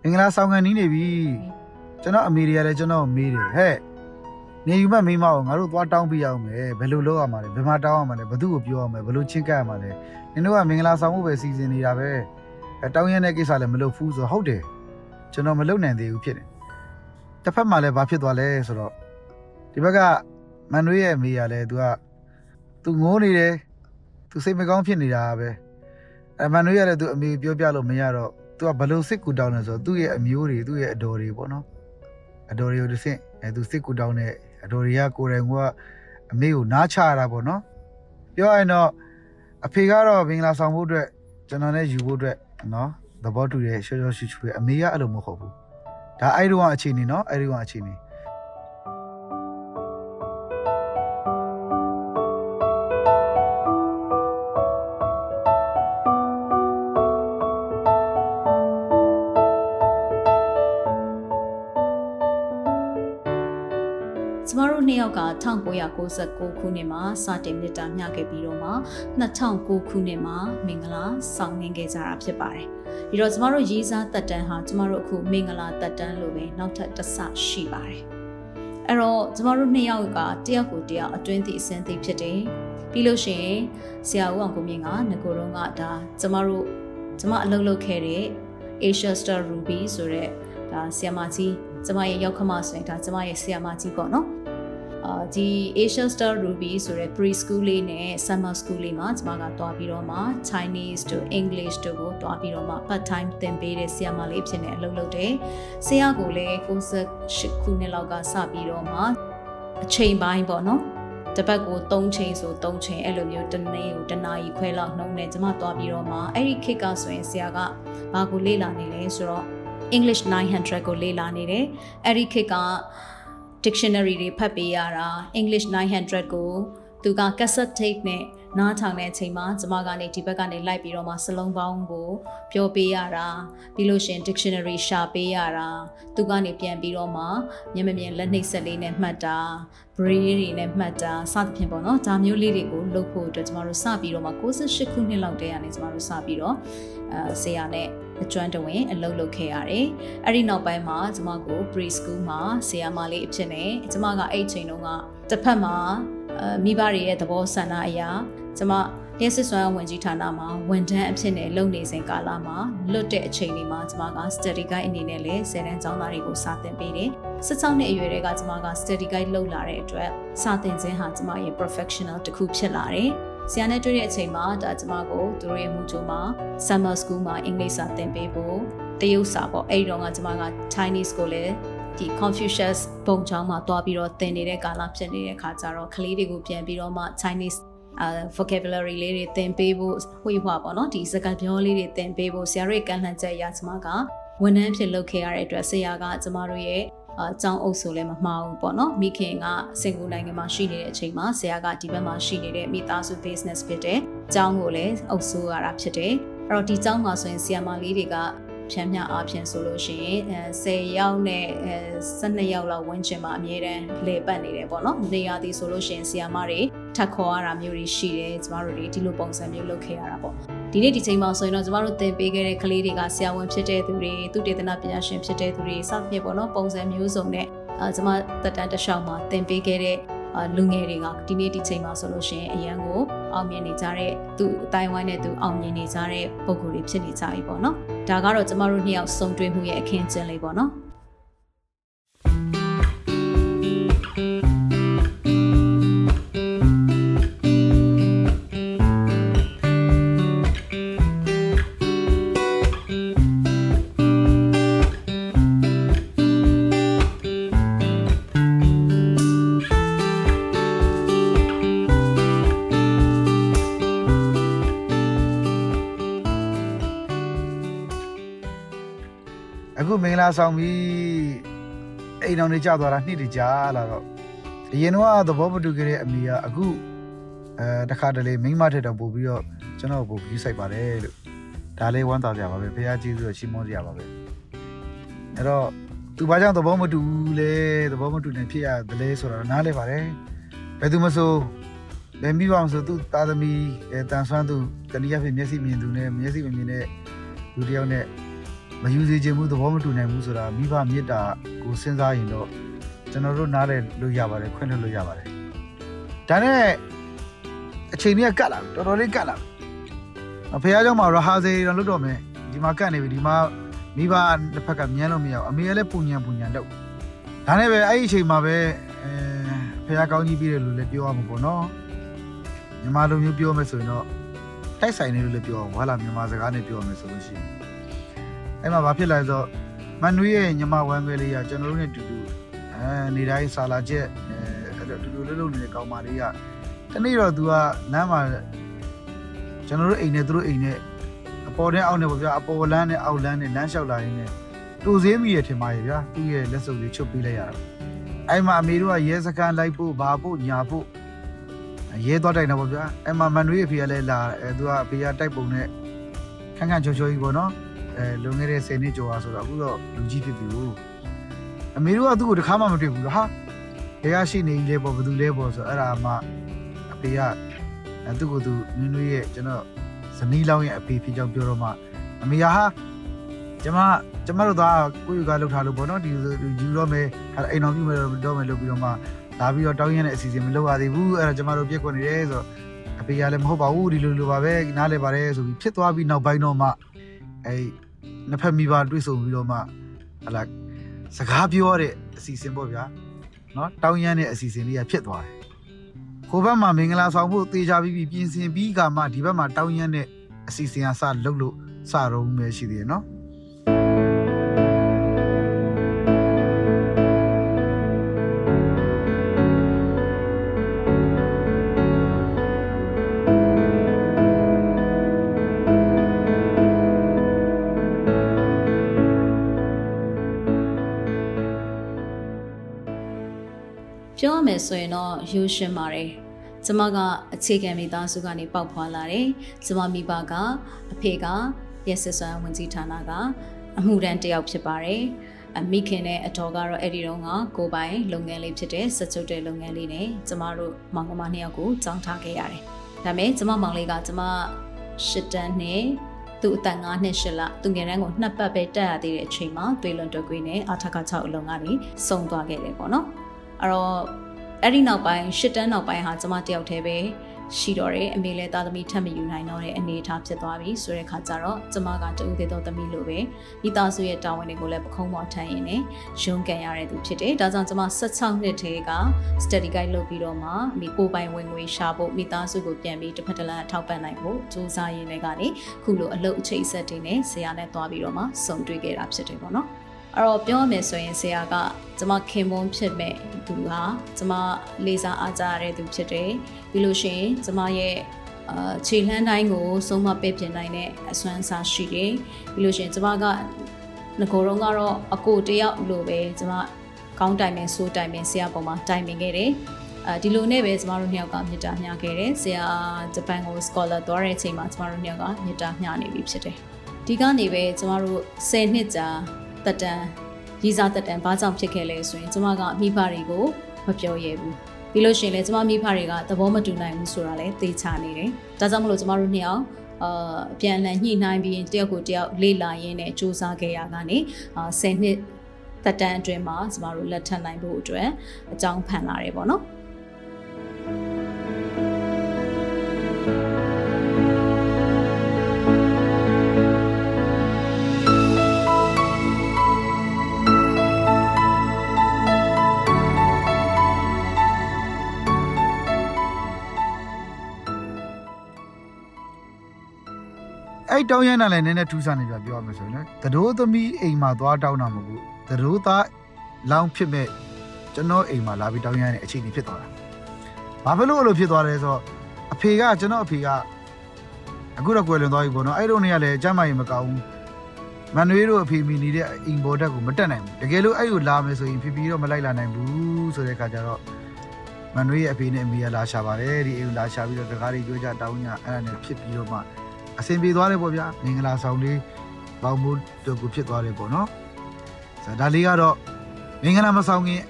မင်္ဂလာဆောင်ကန်နီးနေပြီကျွန်တော်အမေတွေကလည်းကျွန်တော်မေးတယ်ဟဲ့နေယူမမိမအောင်ငါတို့သွားတောင်းပြရအောင်မယ်ဘယ်လိုလုပ်ရမှာလဲဘယ်မှာတောင်းရမှာလဲဘသူ့ကိုပြောရမှာဘယ်လိုချင်းကပ်ရမှာလဲနင်တို့ကမင်္ဂလာဆောင်ဖို့ပဲစီစဉ်နေတာပဲအဲတောင်းရတဲ့ကိစ္စလည်းမလုပ်ဘူးဆိုဟုတ်တယ်ကျွန်တော်မလုပ်နိုင်သေးဘူးဖြစ်တယ်တစ်ဖက်မှာလည်းဘာဖြစ်သွားလဲဆိုတော့ဒီဘက်ကမန်နွေးရဲ့အမေကလည်း तू က तू ငိုးနေတယ် သူစိတ်မကောင်းဖြစ်နေတာပဲအမှန်လို့ရတယ်သူအမေပြောပြလို့မရတော့သူကဘလို့စစ်ကူတောင်းလဲဆိုတော့သူ့ရဲ့အမျိုးတွေသူ့ရဲ့အတော်တွေပေါ့နော်အတော်တွေကိုတစ်ဆင့်အဲသူစစ်ကူတောင်းတဲ့အတော်တွေကကိုယ်တိုင်ကအမေကိုနားချရတာပေါ့နော်ပြောရရင်တော့အဖေကတော့မင်္ဂလာဆောင်ဖို့အတွက်ကျွန်တော်နဲ့ယူဖို့အတွက်နော်သဘောတူတဲ့ရှော့ရှော့ရှူရှူအမေကအဲ့လိုမဟုတ်ဘူးဒါအဲ့ဒီကောင်အခြေအနေနော်အဲ့ဒီကောင်အခြေအနေ ယောက်က1996ခုနှစ်မှာစတင်မြစ်တာမျှခဲ့ပြီးတော့မှ2009ခုနှစ်မှာမင်္ဂလာဆောင်နှင်းခဲ့ကြတာဖြစ်ပါတယ်။ဒီတော့ကျမတို့ရေးစားတက်တန်းဟာကျမတို့အခုမင်္ဂလာတက်တန်းလို့ပဲနောက်ထပ်တစ်ဆရှိပါတယ်။အဲ့တော့ကျမတို့နှစ်ယောက်ကတယောက်ကိုတယောက်အတွင်းသိအစင်းသိဖြစ်တယ်။ပြီးလို့ရှိရင်ဆရာဦးအောင်ကိုမြင့်ကငကိုတော့ကဒါကျမတို့ကျမအလုပ်လုပ်ခဲ့တဲ့ Asia Star Ruby ဆိုတဲ့ဒါဆရာမကြီးကျမရဲ့ရောက်ခမဆိုရင်ဒါကျမရဲ့ဆရာမကြီးပေါ့နော် အာဒီ Asia Star Ruby ဆိုတဲ့ preschool လေးနဲ့ summer school လေးမှာကျမကတွားပြီးတော့မှ Chinese to English တို့ကိုတွားပြီးတော့မှ part time သင်ပေးတဲ့ဆရာမလေးဖြစ်နေအလုပ်လုပ်တယ်။ဆရာကိုလည်း68ခုနှစ်လောက်ကစပြီးတော့မှအချိန်ပိုင်းပေါ့နော်။တစ်ပတ်ကို3ချိန်ဆို3ချိန်အဲ့လိုမျိုးတစ်နေ့ကိုတစ်နာရီခွဲလောက်နှုံးနေကျမတွားပြီးတော့မှအဲ့ဒီခေတ်ကဆိုရင်ဆရာကဘာကိုလေ့လာနေလဲဆိုတော့ English 900ကိုလေ့လာနေတယ်။အဲ့ဒီခေတ်က dictionary တွေဖတ်ပေးရတာ English 900ကိုသူက cassette tape နဲ့နားထောင်တဲ့အချိန်မှာကျမကနေဒီဘက်ကနေလိုက်ပြီးတော့မှစလုံးပေါင်းကိုပြောပေးရတာပြီးလို့ရှင် dictionary ရှာပေးရတာသူကနေပြန်ပြီးတော့မှမျက်မမြင်လက်နှိပ်ဆက်လေးနဲ့မှတ်တာ braille တွေနဲ့မှတ်တာစသဖြင့်ပေါ့နော်ဒါမျိုးလေးတွေကိုလုပ်ဖို့အတွက်ကျမတို့စပြီးတော့မှ68ခုနှစ်လောက်တည်းကနေကျမတို့စပြီးတော့အဲဆရာနဲ့ အကျွမ်းတဝင်အလုပ်လုပ်ခဲ့ရတယ်။အဲ့ဒီနောက်ပိုင်းမှာကျမကို preschool မှာဆရာမလေးအဖြစ်နဲ့ကျမကအဲ့ချိန်တုန်းကတစ်ဖက်မှာအဲမိဘတွေရဲ့သဘောဆန္ဒအရာကျမလျှက်စစ်စွမ်းဝင်ကြီးဌာနမှာဝန်ထမ်းအဖြစ်နဲ့လုပ်နေစဉ်ကာလမှာလွတ်တဲ့အချိန်လေးမှာကျမက study guide အနေနဲ့လည်းဆယ်တန်းကျောင်းသားတွေကိုစာသင်ပေးတယ်။16နှစ်အရွယ်တွေကကျမက study guide လုပ်လာတဲ့အတွက်စာသင်ခြင်းဟာကျမရဲ့ professional တစ်ခုဖြစ်လာတယ်။ ဆရာနဲ့တွေ့တဲ့အချိန်မှာဒါကျမကိုသူတို့ရဲ့မူကြိုမှာ summer school မှာအင်္ဂလိပ်စာသင်ပေးဖို့တရုတ်စာပေါ့အဲ့ဒီတော့ကကျမက Chinese ကိုလည်းဒီ Confucius ပုံချောင်းမှာတွားပြီးတော့သင်နေတဲ့ကာလဖြစ်နေတဲ့ခါကျတော့ကလေးတွေကိုပြန်ပြီးတော့မှ Chinese အာ vocabulary လေးတွေသင်ပေးဖို့ဝှေ့ဟွာပေါ့နော်ဒီစကားပြောလေးတွေသင်ပေးဖို့ဆရာတို့ကန်လှန်ချက်အရကျမကဝန်ထမ်းဖြစ်လုပ်ခဲ့ရတဲ့အတွက်ဆရာကကျမတို့ရဲ့ အကြောင်းအုပ်ဆိုလည်းမမှားဘူးပေါ့နော်မိခင်ကစင်ကူနိုင်ငံမှာရှိနေတဲ့အချိန်မှာဆရာကဒီဘက်မှာရှိနေတဲ့မိသားစု business ဖြစ်တဲ့အကြောင်းကိုလည်းအုပ်ဆိုးရတာဖြစ်တယ်အဲ့တော့ဒီအကြောင်းမှာဆိုရင်ဆရာမလေးတွေကဖြန်းမြအားဖြင့်ဆိုလို့ရှိရင်အဲ10ယောက်နဲ့အဲ12ယောက်လောက်ဝန်းကျင်မှာအမြဲတမ်းလေပတ်နေတယ်ပေါ့နော်နေရာဒီဆိုလို့ရှိရင်ဆီယာမတွေထပ်ခေါ်ရတာမျိုးတွေရှိတယ်ကျမတို့တွေဒီလိုပုံစံမျိုးလုပ်ခဲ့ရတာပေါ့ ဒီနေ့ဒီချိန်မှာဆိုရင်တော့ကျမတို့သင်ပေးခဲ့တဲ့ကလေးတွေကဆရာဝန်ဖြစ်တဲ့သူတွေသူတေသနာပညာရှင်ဖြစ်တဲ့သူတွေစသဖြင့်ပေါ့နော်ပုံစံမျိုးစုံနဲ့အဲကျမတက်တန်းတစ်လျှောက်မှာသင်ပေးခဲ့တဲ့လူငယ်တွေကဒီနေ့ဒီချိန်မှာဆိုလို့ရှိရင်အရန်ကိုအောင်မြင်နေကြတဲ့သူအတိုင်းဝိုင်းနဲ့သူအောင်မြင်နေကြတဲ့ပုံကိုယ်တွေဖြစ်နေကြပြီပေါ့နော်ဒါကတော့ကျမတို့နှစ်ယောက်စုံတွေ့မှုရဲ့အခင်းကျင်းလေးပေါ့နော် အခုမင်္ဂလာဆောင်ပြီးအိမ်တော်နေကြသွားတာနှစ်တကြာလာတော့အရင်တော့သဘောမတူခဲ့တဲ့အမေကအခုအဲတခါတလေမိန်းမထက်တော့ပို့ပြီးတော့ကျွန်တော်ကိုကြီးဆိုင်ပါတယ်လို့ဒါလေးဝမ်းသာကြပါပဲဖះကြီးဆိုတော့ချီးမွမ်းကြပါပဲအဲ့တော့သူဘာကြောင့်သဘောမတူလဲသဘောမတူနေဖြစ်ရတယ်လဲဆိုတော့နားလဲပါတယ်ဘယ်သူမဆိုဘယ်မိဘမဆိုသူသားသမီးအဲတန်ဆွမ်းသူတနည်းအားဖြင့်မျက်စိမြင်သူနဲ့မျက်စိမမြင်တဲ့လူတစ်ယောက်နဲ့ မယူစေခြင်းဘူးသဘောမတူနိုင်ဘူးဆိုတာမိဘမေတ္တာကိုစဉ်းစားရင်တော့ကျွန်တော်တို့နားလည်လို့ရပါတယ်ခွင့်လွှတ်လို့ရပါတယ်ဒါနဲ့အချိန်ကြီးကကတ်လာပြီတော်တော်လေးကတ်လာပြီအဖေအားကြောင့်မှရဟာစေတော့လွတ်တော့မယ်ဒီမှာကတ်နေပြီဒီမှာမိဘတစ်ဖက်ကမြန်းလို့မရဘူးအမေကလည်းပူညံပူညံတော့ဒါနဲ့ပဲအဲ့ဒီအချိန်မှာပဲအဲဖေအားကောင်းကြီးပြီးတယ်လို့လည်းပြောရမှာပေါ့နော်မြန်မာလိုမျိုးပြောမယ်ဆိုရင်တော့တိုက်ဆိုင်နေလို့လည်းပြောအောင်ဟာလာမြန်မာစကားနဲ့ပြောရမယ်ဆိုလို့ရှိရင် အဲ့မှာဘာဖြစ်လာလဲဆိုတော့မန်နွေးရဲ့ညမဝမ်းခွဲလေးကကျွန်တော်တို့နဲ့တူတူအဲနေတိုင်းစာလာချက်အဲအဲ့တော့တူတူလေးလုံးနေတဲ့ကောင်မလေးကတနေ့တော့သူကလမ်းမှာကျွန်တော်တို့အိမ်နဲ့သူတို့အိမ်နဲ့အပေါ်နဲ့အောက်နဲ့ပေါ့ဗျာအပေါ်လမ်းနဲ့အောက်လမ်းနဲ့လမ်းလျှောက်လာရင်းနဲ့တူစင်းမိရထင်ပါရဲ့ဗျာသူ့ရဲ့လက်စုပ်လေးချုပ်ပေးလိုက်ရတာအဲ့မှာအမေတို့ကရဲစခန်းလိုက်ဖို့ဘာဖို့ညာဖို့ရဲသွားတိုင်တော့ပေါ့ဗျာအဲ့မှာမန်နွေးအဖေကလည်းလာအဲသူကအဖေကတိုက်ပုံနဲ့ခန်းခန်းချောချောကြီးပေါ့နော် အဲလွန်ခဲ့တဲ့10နှစ်ကျော်อ่ะဆိုတော့အခုတော့လူကြီးဖြစ်ပြီဘူးအမေတို့ကသူ့ကိုတစ်ခါမှမတွေ့ဘူးဟာဘယ်ရရှိနေကြီးလဲပေါ့ဘယ်သူလဲပေါ့ဆိုတော့အဲ့ဒါမှအဖေကအဲသူ့ကိုသူနွေးနွေးရဲ့ကျွန်တော်ဇနီးလောင်းရဲ့အဖေဖြစ်ကြောင်းပြောတော့မှအမေကဟာကျမကျမတို့သားကိုယူကလောက်ထားလို့ပေါ့နော်ဒီယူတော့မယ်အိမ်တော်ပြုမယ်တော့မယ်လို့ပြီးတော့မှလာပြီးတော့တောင်းရတဲ့အစီအစဉ်မလုပ်ရသေးဘူးအဲ့ဒါကျမတို့ပြက်ကွက်နေတယ်ဆိုတော့အဖေကလည်းမဟုတ်ပါဘူးဒီလိုလိုပါပဲနားလဲပါတယ်ဆိုပြီးဖြစ်သွားပြီးနောက်ပိုင်းတော့မှအဲ နှစ်ဖက်မိဘတွေ့ဆုံပြီးတော့မှဟလာစကားပြောတဲ့အစီအစဉ်ပေါ့ဗျာနော်တောင်းရမ်းတဲ့အစီအစဉ်လေးကဖြစ်သွားတယ်ခိုးဘက်မှာမင်္ဂလာဆောင်ဖို့တေချာပြီးပြင်ဆင်ပြီးကမှဒီဘက်မှာတောင်းရမ်းတဲ့အစီအစဉ်အစလုပ်လို့စတော့ဦးမယ်ရှိသေးတယ်နော် မယ်ဆိုရင်တော့ယူရှင်ပါတယ်ကျမကအခြေခံမိသားစုကနေပေါက်ဖွာလာတယ်ကျမမိဘကအဖေကရက်စစ်စွမ်းဝင်ကြီးဌာနကအမှုတန်းတယောက်ဖြစ်ပါတယ်အမိခင်နဲ့အတော်ကတော့အဲ့ဒီတော့ကကိုပိုင်လုပ်ငန်းလေးဖြစ်တဲ့စက်ချုပ်တဲ့လုပ်ငန်းလေးနဲ့ကျမတို့မောင်ကမနှစ်ယောက်ကိုကြောင်းထားခဲ့ရတယ်။ဒါပေမဲ့ကျမမောင်လေးကကျမရှစ်တန်းနဲ့သူ့အသက်9နှစ်ရှစ်လသူငယ်တန်းကိုနှစ်ပတ်ပဲတက်ရသေးတဲ့အချိန်မှာသွေးလွန်တွက်ကွေးနဲ့အာထက6အလုံးကနေစုံသွားခဲ့တယ်ပေါ့နော်။အဲ့တော့ အဲ့ဒီနောက်ပိုင်းရှစ်တန်းနောက်ပိုင်းဟာကျမတယောက်တည်းပဲရှိတော့တယ်အမေလည်းသားသမီးထပ်မယူနိုင်တော့တဲ့အနေအထားဖြစ်သွားပြီဆိုတဲ့ခါကျတော့ကျမကတူသေးတော့သမီးလိုပဲမိသားစုရဲ့တာဝန်တွေကိုလည်းပခုံးပေါ်ထမ်းရင်းနဲ့ရုန်းကန်ရတဲ့သူဖြစ်တယ်ဒါကြောင့်ကျမ16နှစ်တည်းက study guide လုပ်ပြီးတော့မှမိကိုပိုင်ဝင်ငွေရှာဖို့မိသားစုကိုပြန်ပြီးတစ်ဖက်တစ်လမ်းထောက်ပံ့နိုင်ဖို့စူးစမ်းရင်းတွေကနေခုလိုအလုပ်အချိတ်ဆက်တွေနဲ့ဆရာနဲ့တွားပြီးတော့မှစုံတွေ့ခဲ့တာဖြစ်တယ်ပေါ့နော် အဲ့တော့ပြောရမယ်ဆိုရင်ဆရာကကျမခင်မွန်းဖြစ်မဲ့သူဟာကျမလေးစားအားကြရတဲ့သူဖြစ်တယ်ပြီးလို့ရှိရင်ကျမရဲ့အာခြေလှမ်းတိုင်းကိုဆုံးမပစ်ပြင်နိုင်တဲ့အစွမ်းအစားရှိတယ်ပြီးလို့ရှိရင်ကျမကငကိုယ်တော့ကတော့အကိုတယောက်လိုပဲကျမကောင်းတိုင်ပင်ဆိုးတိုင်ပင်ဆရာပေါ်မှာတိုင်ပင်ခဲ့တယ်အဲဒီလိုနဲ့ပဲကျမတို့နှစ်ယောက်ကမြစ်တာမျှခဲ့တယ်ဆရာဂျပန်ကို scholar သွားတဲ့အချိန်မှာကျမတို့နှစ်ယောက်ကမြစ်တာမျှနေပြီဖြစ်တယ်ဒီကနေပဲကျမတို့10နှစ်ကြာ တက်တန်ရည်စားတက်တန်ဘာကြောင့်ဖြစ်ခဲ့လဲဆိုရင်ကျမကမိဘတွေကိုမပြောရဘူးပြီးလို့ရှိရင်လည်းကျမမိဖတွေကသဘောမတူနိုင်ဘူးဆိုတာလည်းသိချနေတယ်။ဒါကြောင့်မလို့ကျမတို့နှစ်ယောက်အာပြန်လည်ညှိနှိုင်းပြီးတယောက်ကိုတယောက်လေ့လာရင်းနဲ့စူးစမ်းခဲ့ရကနေအာ10နှစ်သက်တမ်းအတွင်းမှာကျမတို့လက်ထပ်နိုင်ဖို့အတွက်အကြောင်းဖန်လာတယ်ပေါ့နော်။ အဲ့တောင်းရမ်းတာလည်းနည်းနည်းထူးဆန်းနေပြပြောရမယ်ဆိုရင်တတိုးသမီးအိမ်မှာသွားတောင်းတာမဟုတ်ဘူးတတိုးသားလောင်းဖြစ်မဲ့ကျွန်တော်အိမ်မှာလာပြီးတောင်းရမ်းတဲ့အခြေအနေဖြစ်သွားတာဘာဖြစ်လို့အဲ့လိုဖြစ်သွားလဲဆိုတော့အဖေကကျွန်တော်အဖေကအခုတော့ကွယ်လွန်သွားပြီပေါ့နော်အဲ့တို့နေရလဲကျမ်းမာရေးမကောင်းဘူးမန်နွေးတို့အဖေမိနေတဲ့အိမ်ဘော်တက်ကိုမတက်နိုင်ဘူးတကယ်လို့အဲ့ကိုလာမယ်ဆိုရင်ဖြည်းဖြည်းတော့မလိုက်လာနိုင်ဘူးဆိုတဲ့ခါကျတော့မန်နွေးရဲ့အဖေနဲ့အမေကလာရှာပါတယ်ဒီအိမ်ကိုလာရှာပြီးတော့တကားတွေကြိုးကြတောင်းညအဲ့ဒါနဲ့ဖြစ်ပြီးတော့မှ အဆင်ပြေသွားတယ်ပေါ့ဗျာမင်္ဂလာဆောင်လေးပေါင်းဖို့တို့ကိုဖြစ်သွားတယ်ပေါ့နော်ဆိုဒါလေးကတော့မင်္ဂလာမဆောင်ခင်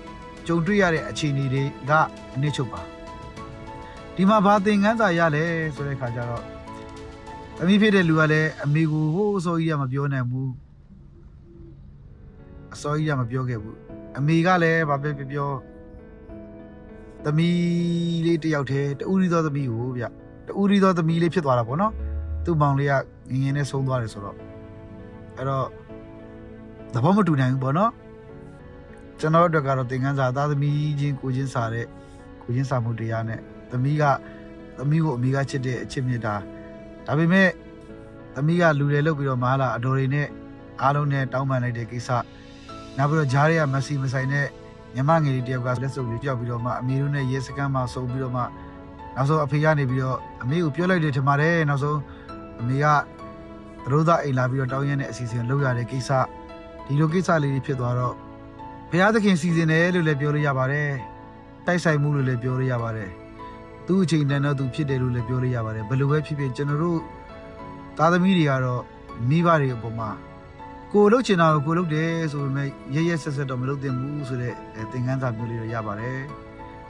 ကြုံတွေ့ရတဲ့အခြေအနေတွေကအနည်းချုပ်ပါဒီမှာဘာသင်ခန်းစာရလဲဆိုတဲ့ခါကျတော့သမီးဖြစ်တဲ့လူကလည်းအမေကိုဟိုးအစောကြီးကမပြောနိုင်ဘူးအစောကြီးကမပြောခဲ့ဘူးအမေကလည်းဘာပဲပြောပြောသမီးလေးတယောက်တည်းတူရီသောသမီးကိုဗျတူရီသောသမီးလေးဖြစ်သွားတာပေါ့နော် သူ့မောင်လေးကငငယ်နဲ့ဆုံးသွားတယ်ဆိုတော့အဲ့တော့သဘောမတူနိုင်ဘူးပေါ့နော်ကျွန်တော်တို့ကတော့သင်ခန်းစာသားသမီးချင်းကိုချင်းစာတဲ့ကိုချင်းစာမှုတရားနဲ့သမီးကသမီးကိုအမိကချစ်တဲ့အချစ်မြတ်တာဒါပေမဲ့သမီးကလူတွေလုတ်ပြီးတော့မဟာလာအတော်တွေနဲ့အားလုံးနဲ့တောင်းပန်လိုက်တဲ့ကိစ္စနောက်ပြီးတော့ဂျားတွေကမက်ဆီမဆိုင်တဲ့ညမငယ်လေးတယောက်ကလက်စုပ်လေးကြောက်ပြီးတော့မှအမေတို့နဲ့ရဲစခန်းမှာစုံပြီးတော့မှနောက်ဆုံးအဖေကနေပြီးတော့အမေကိုပြောလိုက်တယ်ထင်ပါတယ်နောက်ဆုံး အမေကသတို့သားအိမ်လာပြီးတော့တောင်းရမ်းတဲ့အစီအစဉ်လုပ်ရတဲ့ကိစ္စဒီလိုကိစ္စလေးတွေဖြစ်သွားတော့ဘုရားသခင်စီစဉ်တယ်လို့လည်းပြောလို့ရပါတယ်တိုက်ဆိုင်မှုလို့လည်းပြောလို့ရပါတယ်သူ့အချိန်တန်တော့သူဖြစ်တယ်လို့လည်းပြောလို့ရပါတယ်ဘယ်လိုပဲဖြစ်ဖြစ်ကျွန်တော်တို့သားသမီးတွေကတော့မိဘတွေအပေါ်မှာကိုလှုပ်ချင်တာကိုကိုလှုပ်တယ်ဆိုပေမဲ့ရရဆက်ဆက်တော့မလုပ်သင့်ဘူးဆိုတဲ့သင်ခန်းစာမျိုးလေးတော့ရပါတယ်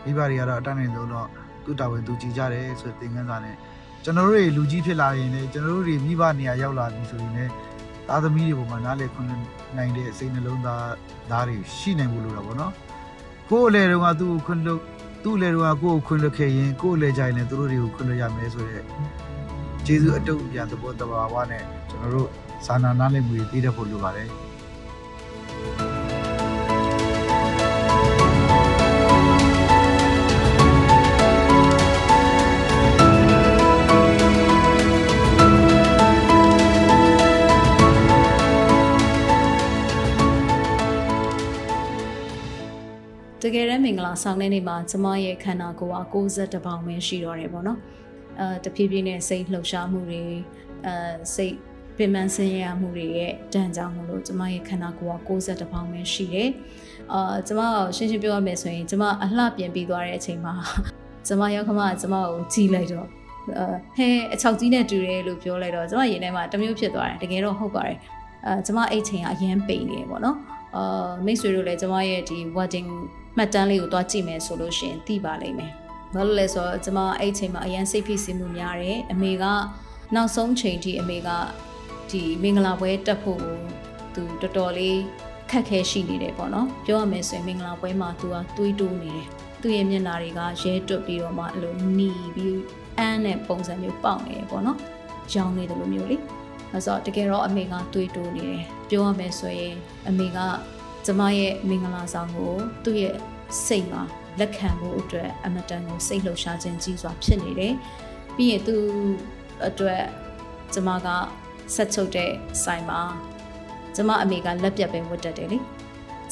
မိဘတွေကတော့အတန်းနေဆုံးတော့သူ့တာဝန်သူကြည်ကြတယ်ဆိုတဲ့သင်ခန်းစာနဲ့ ကျွန်တော်တို့တွေလူကြီးဖြစ်လာရင်လည်းကျွန်တော်တို့တွေမိဘနေရာရောက်လာပြီဆိုရင်လည်းသားသမီးတွေပေါ်မှာနားလည်ခွင့်နိုင်တဲ့စိတ်နှလုံးသားသားတွေရှိနိုင်ဖို့လိုတာပေါ့နော်ကိုယ်အလေတုန်းကသူ့ကိုခွင့်လို့သူ့အလေတုန်းကကိုယ်ကိုခွင့်လို့ခဲ့ရင်ကိုယ်အလေကြရင်လည်းသူတို့တွေကိုခွင့်လို့ရမယ်ဆိုတဲ့ကျေးဇူးအတုပ်ပြန်သဘောတဘာဝနဲ့ကျွန်တော်တို့စာနာနားလည်မှုတွေပြီးတတ်ဖို့လိုပါတယ် တကယ်တမ်းမင်္ဂလာဆောင်တဲ့နေ့မှာကျမရဲ့ခန္ဓာကိုယ်က62ပေါင်ပဲရှိတော့တယ်ပေါ့နော်အဲတဖြည်းဖြည်းနဲ့စိတ်လှုပ်ရှားမှုတွေအဲစိတ်ပင်ပန်းဆင်းရဲမှုတွေရဲ့တန်ကြောင်မှုလို့ကျမရဲ့ခန္ဓာကိုယ်က62ပေါင်ပဲရှိတယ်အာကျမရှင်းရှင်းပြောရမယ်ဆိုရင်ကျမအလှပြင်ပြီးသွားတဲ့အချိန်မှာကျမရောက်ခမကျမကိုကြီးလိုက်တော့အဲဟဲအချောက်ကြီးနဲ့တူတယ်လို့ပြောလိုက်တော့ကျမရင်ထဲမှာတမျိုးဖြစ်သွားတယ်တကယ်တော့ဟုတ်ပါတယ်အဲကျမအဲ့ချိန်ကအရင်ပိန်နေတယ်ပေါ့နော် အာမိတ်ဆွေတို့လည်းကျမရဲ့ဒီ wedding မှတ်တမ်းလေးကိုတွားကြည့်မယ်ဆိုလို့ရှိရင်သိပါလိမ့်မယ်ဘာလို့လဲဆိုတော့ကျမအဲ့ချိန်မှာအရင်စိတ်ဖိစီးမှုများတယ်အမေကနောက်ဆုံးချိန်ထိအမေကဒီမင်္ဂလာပွဲတက်ဖို့ကိုသူတော်တော်လေးခက်ခဲရှိနေတယ်ပေါ့နော်ပြောရမယ်ဆိုရင်မင်္ဂလာပွဲမှာသူကတွေးတိုးနေတယ်သူ့ရဲ့မျက်နှာတွေကရဲတွတ်ပြီးတော့မှအဲ့လိုหนีပြီးအန်းနဲ့ပုံစံမျိုးပေါက်နေတယ်ပေါ့နော်ရောင်နေတယ်လို့မျိုးလေအဲဆိုတကယ်တော့အမေကတွေးတိုးနေတယ် ပြောရမယ်ဆိုရင်အမေကကျမရဲ့မင်္ဂလာဆောင်ကိုသူ့ရဲ့စိတ်မှာလက်ခံဖို့အတွက်အမတန်ကိုစိတ်လှုပ်ရှားခြင်းကြီးစွာဖြစ်နေတယ်ပြီးရင်သူအတွက်ကျမကဆက်ချုပ်တဲ့ဆိုင်မှာကျမအမေကလက်ပြတ်ပဲဝတ်တတ်တယ်လေ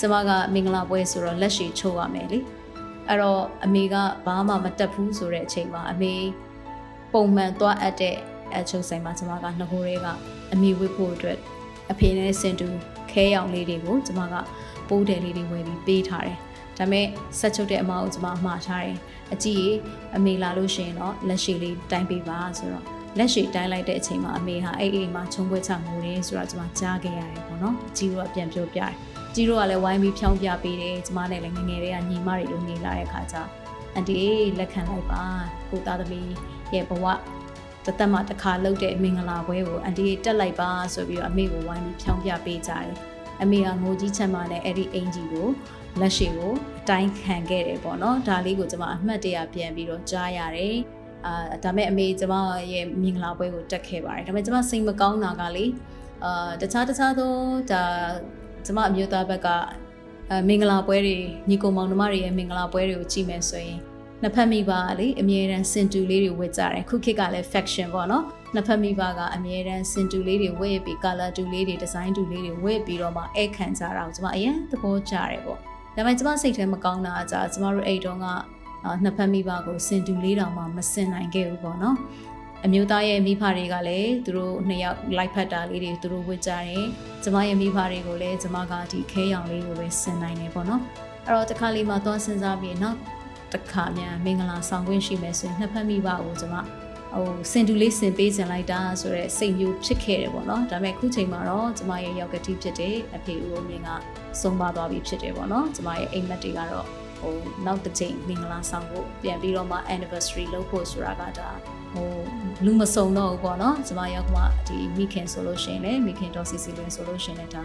ကျမကမင်္ဂလာပွဲဆိုတော့လက်ရှိချိုးရမယ်လေအဲ့တော့အမေကဘာမှမတက်ဘူးဆိုတဲ့အချိန်မှာအမေပုံမှန်သွားအပ်တဲ့အချုပ်ဆိုင်မှာကျမကနှကိုတွေကအမေဝတ်ဖို့အတွက် အဖေနဲ့စင်တူခဲရောင်လေးတွေကိုကျမကပိုးတယ်လေးတွေဝယ်ပြီးပေးထားတယ်ဒါပေမဲ့ဆက်ချုပ်တဲ့အမကိုကျမအမှားထားတယ်အကြည့်အမေလာလို့ရှိရင်တော့လက်ရှိလေးတိုင်းပေးပါဆိုတော့လက်ရှိတိုင်းလိုက်တဲ့အချိန်မှာအမေဟာအဲ့အိမ်မှာခြုံပွဲချငိုတယ်ဆိုတော့ကျမကြားခဲ့ရတယ်ပေါ့နော်အကြီးတို့ကပြန်ပြောပြတယ်ကြီးတို့ကလည်းဝိုင်းပြီးဖြောင်းပြပေးတယ်ကျမနဲ့လည်းငငယ်တွေကညီမတွေလိုနေလာတဲ့ခါကျအန်တီလက်ခံလိုက်ပါကိုသားသမီးရဲ့ဘဝ တသက်မှတစ်ခါလုပ်တဲ့မင်္ဂလာပွဲကိုအန်တီတက်လိုက်ပါဆိုပြီးတော့အမေကိုဝိုင်းပြီးဖြောင်းပြပေးကြတယ်အမေကငိုကြီးချမ်းမနဲ့အဲ့ဒီအင်ဂျီကိုလက်ရှိကိုအတိုင်းခံခဲ့တယ်ပေါ့နော်ဒါလေးကိုကျွန်မအမှတ်တရပြန်ပြီးတော့ကြားရတယ်အာဒါမဲ့အမေကျွန်မရဲ့မင်္ဂလာပွဲကိုတက်ခဲ့ပါတယ်ဒါမဲ့ကျွန်မစိတ်မကောင်းတာကလေအာတခြားတခြားသောဒါကျွန်မအမျိုးသားဘက်ကအဲမင်္ဂလာပွဲတွေညီကောင်မောင်နှမတွေရဲ့မင်္ဂလာပွဲတွေကိုကြည့်မယ်ဆိုရင် နှစ်ဖက်မိဘကလေအမြဲတမ်းစင်တူလေးတွေဝတ်ကြတယ်ခုခေတ်ကလည်း faction ပေါ့နော်နှစ်ဖက်မိဘကအမြဲတမ်းစင်တူလေးတွေဝတ်ပြီး color တူလေးတွေ design တူလေးတွေဝတ်ပြီးတော့မှအဲ့ခံကြတာကိုကျွန်မအရင်သဘောကျတယ်ပေါ့ဒါပေမဲ့ကျမစိတ်ထဲမကောင်းတာကကျမတို့အိတ်တုံးကနှစ်ဖက်မိဘကိုစင်တူလေးတောင်မှမစင်နိုင်ခဲ့ဘူးပေါ့နော်အမျိုးသားရဲ့မိဖတွေကလည်းသူတို့နှစ်ယောက်လိုက်ဖက်တာလေးတွေသူတို့ဝတ်ကြတယ်ကျမရဲ့မိဖတွေကိုလည်းကျမကဒီခဲရောင်လေးကိုပဲစင်နိုင်တယ်ပေါ့နော်အဲ့တော့တခါလေးမှသွားစဉ်းစားပြီးနောက် တစ်ခါမြန်မင်္ဂလာဆောင်ခွင့်ရှိမယ်ဆိုရင်နှစ်ဖက်မိဘကိုကျမဟိုစင်တူလေးစင်ပေးစင်လိုက်တာဆိုတော့စိတ်မျိုးဖြစ်ခဲ့တယ်ပေါ့နော်ဒါပေမဲ့ခုချိန်မှာတော့ကျမရဲ့ရောက်ကတိဖြစ်တဲ့အဖေဦးမြင့်ကဆုံးပါသွားပြီဖြစ်တယ်ပေါ့နော်ကျမရဲ့အိမ်မက်တွေကတော့ဟိုနောက်တစ်ချိန်မင်္ဂလာဆောင်ဖို့ပြန်ပြီးတော့မှ anniversary လုပ်ဖို့ဆိုတာကဒါဟိုလူမစုံတော့ဘူးပေါ့နော်ကျမရောက်ကမှဒီမိခင်ဆိုလို့ရှိရင်လည်းမိခင်တော်စီစီလွင်ဆိုလို့ရှိရင်လည်းဒါ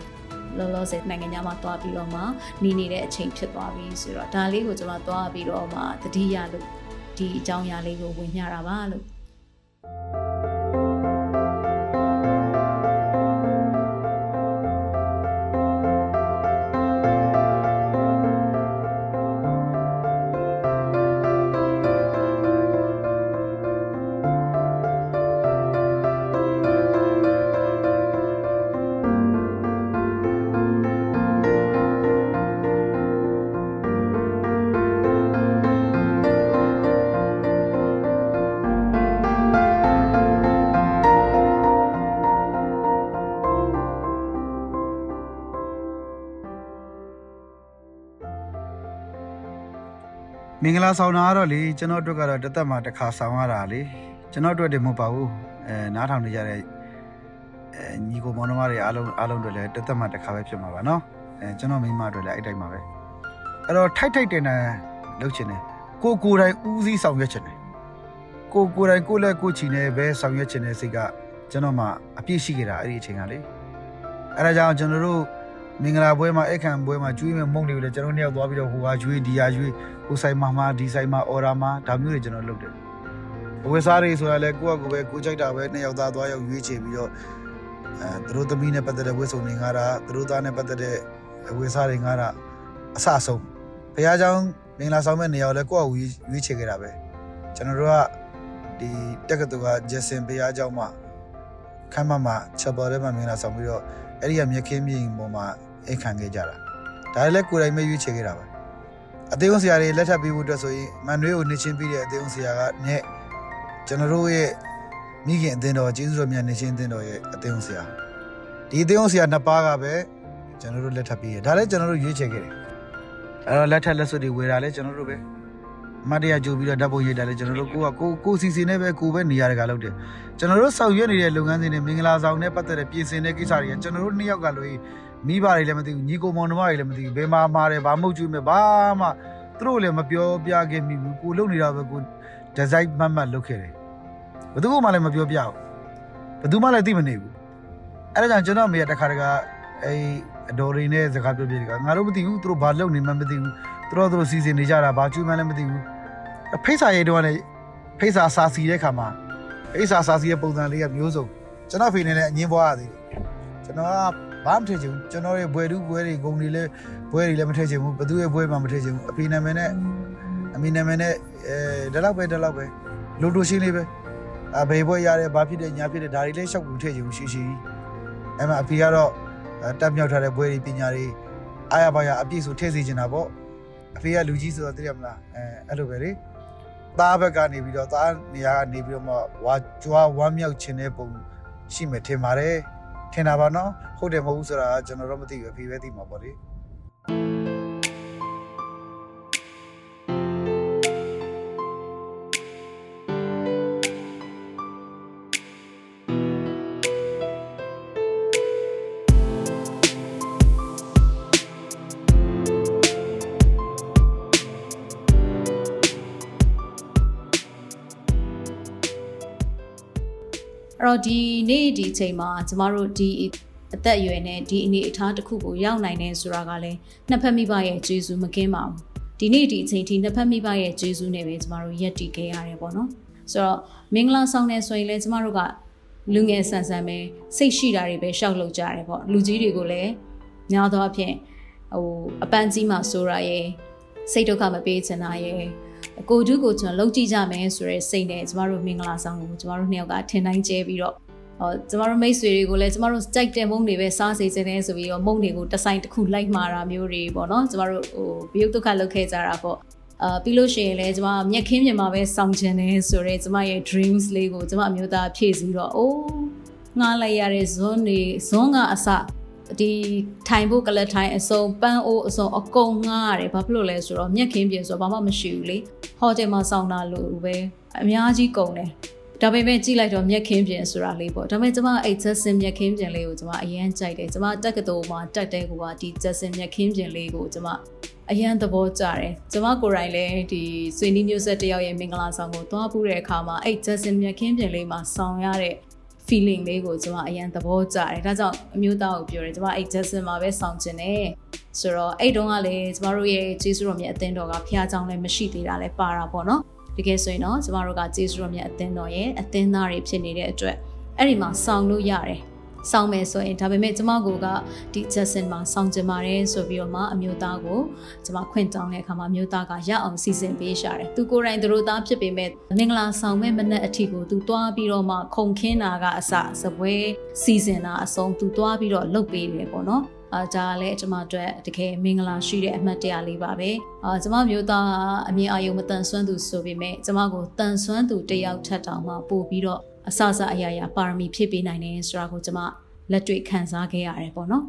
လောလောဆယ်နိုင်ငံခြားမှာတွားပြီးတော့မှနေနေတဲ့အချိန်ဖြစ်သွားပြီဆိုတော့ဒါလေးကိုကျွန်မတွားပြီးတော့မှတတိယလို့ဒီအကြောင်းအရာလေးကိုဝင်ညတာပါလို့ မင်္ဂလာဆောင်တာကတော့လေကျွန်တော်တို့ကတော့တသက်မှာတစ်ခါဆောင်ရတာလေကျွန်တော်တို့တည်းမဟုတ်ပါဘူးအဲနားထောင်နေကြတဲ့အဲညီကိုမောင်နှမတွေအားလုံးအားလုံးတို့လည်းတသက်မှာတစ်ခါပဲဖြစ်မှာပါနော်အဲကျွန်တော်မိန်းမတို့လည်းအဲ့တိုင်းပါပဲအဲ့တော့ထိုက်ထိုက်တင်တင်လုပ်ချင်တယ်ကိုကိုယ်တိုင်ဦးစီးဆောင်ရွက်ချင်တယ်ကိုကိုယ်တိုင်ကိုလည်းကိုချီနေပဲဆောင်ရွက်ချင်တဲ့စိတ်ကကျွန်တော်မှအပြည့်ရှိခဲ့တာအဲ့ဒီအချိန်ကလေအဲဒါကြောင့်ကျွန်တော်တို့ မင်္ဂလာပွဲမှာအခမ်းပွဲမှာကျွေးမဲ့မုံတွေကိုလည်းကျွန်တော်နှစ်ယောက်သွားပြီးတော့ဟိုဟာကျွေးဒီဟာကျွေးဟိုဆိုင်မှာမှာဒီဆိုင်မှာအော်ဒါမှာဒါမျိုးတွေကျွန်တော်လုပ်တယ်အဝယ်စားတွေဆိုတာလည်းကိုယ့်အကူပဲကိုကြိုက်တာပဲနှစ်ယောက်သားသွားရောက်ရွေးချယ်ပြီးတော့အဲသူတို့သမီးနဲ့ပတ်သက်တဲ့ဝတ်စုံတွေငါတာသူတို့သားနဲ့ပတ်သက်တဲ့အဝယ်စားတွေငါတာအဆအဆုံးဘုရားကျောင်းမင်္ဂလာဆောင်မဲ့နေရာကိုလည်းကိုယ့်အကူရွေးချယ်ခဲ့တာပဲကျွန်တော်တို့ကဒီတက္ကသိုလ်ကဂျက်ဆင်ဘုရားကျောင်းမှာခမ်းမမှာချက်ပေါ်ထဲမှာမင်္ဂလာဆောင်ပြီးတော့အဲ့ဒီကမြက်ခင်းမြင်ပေါ်မှာ အိတ်ခံခဲ့ကြတာဒါလည်းကိုယ်တိုင်ပဲရွေးချယ်ခဲ့တာပါအသေးုံဆရာတွေလက်ထပ်ပေးဖို့အတွက်ဆိုရင်မန်နွေးကိုနှချင်းပြီးတဲ့အသေးုံဆရာကနဲ့ကျွန်တော်တို့ရဲ့မိခင်အသင်းတော်ကျေးဇူးတော်မြတ်နှချင်းအသင်းတော်ရဲ့အသေးုံဆရာဒီအသေးုံဆရာနှစ်ပါးကပဲကျွန်တော်တို့လက်ထပ်ပေးရဒါလည်းကျွန်တော်တို့ရွေးချယ်ခဲ့တယ်အဲ့တော့လက်ထပ်လက်စွပ်တွေဝေတာလည်းကျွန်တော်တို့ပဲမတ်တရားကြိုးပြီးတော့ဓာတ်ပုံရိုက်တာလေကျွန်တော်တို့ကိုကကိုကိုစီစီနဲ့ပဲကိုပဲနေရတဲ့ကလုပ်တယ်ကျွန်တော်တို့ဆောင်ရွက်နေတဲ့လုပ်ငန်းစဉ်တွေမင်္ဂလာဆောင်နဲ့ပတ်သက်တဲ့ပြင်ဆင်တဲ့ကိစ္စတွေကကျွန်တော်တို့နှစ်ယောက်ကလို့ မိဘတွေလည်းမသိဘူးညီကိုမောင်နှမတွေလည်းမသိဘူးဘယ်မှာမှားတယ်ဘာမှုတ်ကျွေးမယ်ဘာမှသူတို့လည်းမပြောပြခဲ့မိဘူးကိုလုပ်နေတာပဲကိုဒီဇိုင်းမှတ်မှတ်လုပ်ခဲ့တယ်ဘယ်သူမှလည်းမပြောပြဘူးဘယ်သူမှလည်းသိမနေဘူးအဲ့ဒါကြောင့်ကျွန်တော်မေကတခါတခါအဲအတော်ရင်းနဲ့စကားပြောပြတယ်ကငါတို့မသိဘူးသူတို့ဘာလုပ်နေမှမသိဘူးသူတို့သူတို့စီစဉ်နေကြတာဘာကျွေးမှလည်းမသိဘူးဖိတ်စာရေးတော့လည်းဖိတ်စာစာစီတဲ့ခါမှာဖိတ်စာစာစီရဲ့ပုံစံလေးကမျိုးစုံကျွန်တော်ဖေနေလည်းအငင်းပွားရသေးတယ်ကျွန်တော်က ဘာမှမထည့်ချင်ဘူးကျွန်တော်ရဲ့ဘွယ်တူးဘွယ်တွေဂုံတွေလည်းဘွယ်တွေလည်းမထည့်ချင်ဘူးဘသူရဲ့ဘွယ်မှမထည့်ချင်ဘူးအဖေနာမည်နဲ့အမေနာမည်နဲ့အဲဒီလောက်ပဲဒီလောက်ပဲလိုတိုရှင်းလေးပဲအဘေဘွယ်ရတယ်ဘာဖြစ်တယ်ညာဖြစ်တယ်ဒါတွေလည်းရှောက်ဘူးထည့်ချင်ဘူးရှိရှိအဲ့မှာအဖေကတော့တက်မြောက်ထားတဲ့ဘွယ်တွေပညာတွေအားရပါရအပြည့်စုံထည့်စေချင်တာပေါ့အဖေကလူကြီးဆိုတော့သိရမလားအဲအဲ့လိုပဲလေသားဘက်ကနေပြီးတော့သားနေရာကနေပြီးတော့မှဝါကြွားဝမ်းမြောက်ခြင်းတဲ့ပုံရှိမယ်ထင်ပါတယ် ထင်တာပါနော်ဟုတ်တယ်မဟုတ်ဘူးဆိုတာကျွန်တော်တော့မသိဘူးအဖေပဲသိမှာပေါ့လေ တော့ဒီနေ့ဒီအချိန်မှာကျမတို့ဒီအသက်အရွယ်နဲ့ဒီအနေအထားတစ်ခုကိုရောက်နိုင်တယ်ဆိုတာကလည်းနှစ်ဖက်မိဘရဲ့ကျေးဇူးမကင်းပါဘူးဒီနေ့ဒီအချိန်ထိနှစ်ဖက်မိဘရဲ့ကျေးဇူးနဲ့ပဲကျမတို့ရက်တည်ခဲ့ရတယ်ပေါ့နော်ဆိုတော့မင်္ဂလာဆောင်နေဆိုရင်လည်းကျမတို့ကလူငယ်ဆန်ဆန်ပဲစိတ်ရှိတာတွေပဲရှောက်လုပ်ကြရတယ်ပေါ့လူကြီးတွေကိုလည်းများသောအားဖြင့်ဟိုအပန်းကြီးမှဆိုရရဲ့စိတ်ဒုက္ခမပေးချင်တာရဲ့ ကိုဒုကိုကျွန်တော်လုံးကြည့်ကြမယ်ဆိုရဲစိတ်နဲ့ကျမတို့မင်္ဂလာဆောင်ကိုကျမတို့နှစ်ယောက်ကထင်တိုင်းကျဲပြီးတော့ဟောကျမတို့မိတ်ဆွေတွေကိုလည်းကျမတို့ကြိုက်တဲ့မုံတွေပဲစားစေချင်တယ်ဆိုပြီးတော့မုံတွေကိုတစ်ဆိုင်တစ်ခုလိုက်မှာတာမျိုးတွေပေါ့နော်ကျမတို့ဟိုဘယုတ်ဒုက္ခလုပ်ခဲ့ကြတာပေါ့အာပြီးလို့ရှိရင်လည်းကျမမျက်ခင်းမြင်မှာပဲစောင့်ချင်တယ်ဆိုတော့ကျမရဲ့ dreams လေးကိုကျမအမျိုးသားဖြည့်စည်းတော့အိုးငားလိုက်ရတဲ့ဇွန်းတွေဇွန်းကအစ ဒီထိုင်ဖို့ကလထိုင်အစုံပန်းအိုးအစုံအကုန်ငားရတယ်ဘာဖြစ်လို့လဲဆိုတော့မျက်ခင်းပြင်ဆိုတော့ဘာမှမရှိဘူးလေဟိုတယ်မှာစောင့်တာလို့ပဲအများကြီးကုန်တယ်ဒါပေမဲ့ကြည့်လိုက်တော့မျက်ခင်းပြင်ဆိုတာလေးပေါ့ဒါပေမဲ့ကျမအဲ့ Justin မျက်ခင်းပြင်လေးကိုကျမအရင်ကြိုက်တယ်ကျမတက်ကတော်မှာတက်တဲ့ကူကဒီ Justin မျက်ခင်းပြင်လေးကိုကျမအရန်သဘောကျတယ်ကျမကိုယ်တိုင်လည်းဒီဆွေနီးမျိုးဆက်တယောက်ရဲ့မင်္ဂလာဆောင်ကိုသွားပူးတဲ့အခါမှာအဲ့ Justin မျက်ခင်းပြင်လေးမှာဆောင်ရတဲ့ feeling လေးကိုကျွန်မအရင်သဘောကျတယ်ဒါကြောင့်အမျိုးသားကိုပြောတယ်ကျွန်မအဲ့ Jackson မှာပဲဆောင်ကျင်တယ်ဆိုတော့အဲ့တုန်းကလည်းကျမတို့ရဲ့ကျေးဇူးတော်မြတ်အသင်းတော်ကဖျားကြောင်းလည်းမရှိသေးတာလည်းပါတာပေါ့နော်တကယ်ဆိုရင်တော့ကျမတို့ကကျေးဇူးတော်မြတ်အသင်းတော်ရဲ့အသင်းသားတွေဖြစ်နေတဲ့အတွက်အဲ့ဒီမှာဆောင်လို့ရတယ် စောင်းမယ်ဆိုရင်ဒါပေမဲ့ကျမကိုကဒီ Justin မှာစောင်းကျင်ပါတယ်ဆိုပြီးတော့မှအမျိုးသားကိုကျမခွင့်တောင်းတဲ့အခါမှာအမျိုးသားကရအောင်စီစဉ်ပေးရှာတယ်။သူကိုယ်တိုင်သူတို့သားဖြစ်ပေမဲ့မင်္ဂလာဆောင်မဲ့မနက်အထီကိုသူသွားပြီးတော့မှခုံခင်းတာကအစစပွဲစီစဉ်တာအဆုံးသူသွားပြီးတော့လုပ်ပေးတယ်ပေါ့နော်။အာဒါလည်းကျွန်မအတွက်တကယ်မင်္ဂလာရှိတဲ့အမှတ်တရလေးပါပဲအာကျွန်မမျိုးသားအမြင်အာရုံမတန်ဆွမ်းသူဆိုပေမဲ့ကျွန်မကိုတန်ဆွမ်းသူတယောက်ထက်တောင်မှပို့ပြီးတော့ အဆအဆအရာရာပါရမီဖြည့်ပေးနိုင်တယ်ဆိုတာကိုကျွန်မလက်တွေ့ခံစားခဲ့ရတယ်ပေါ့နော်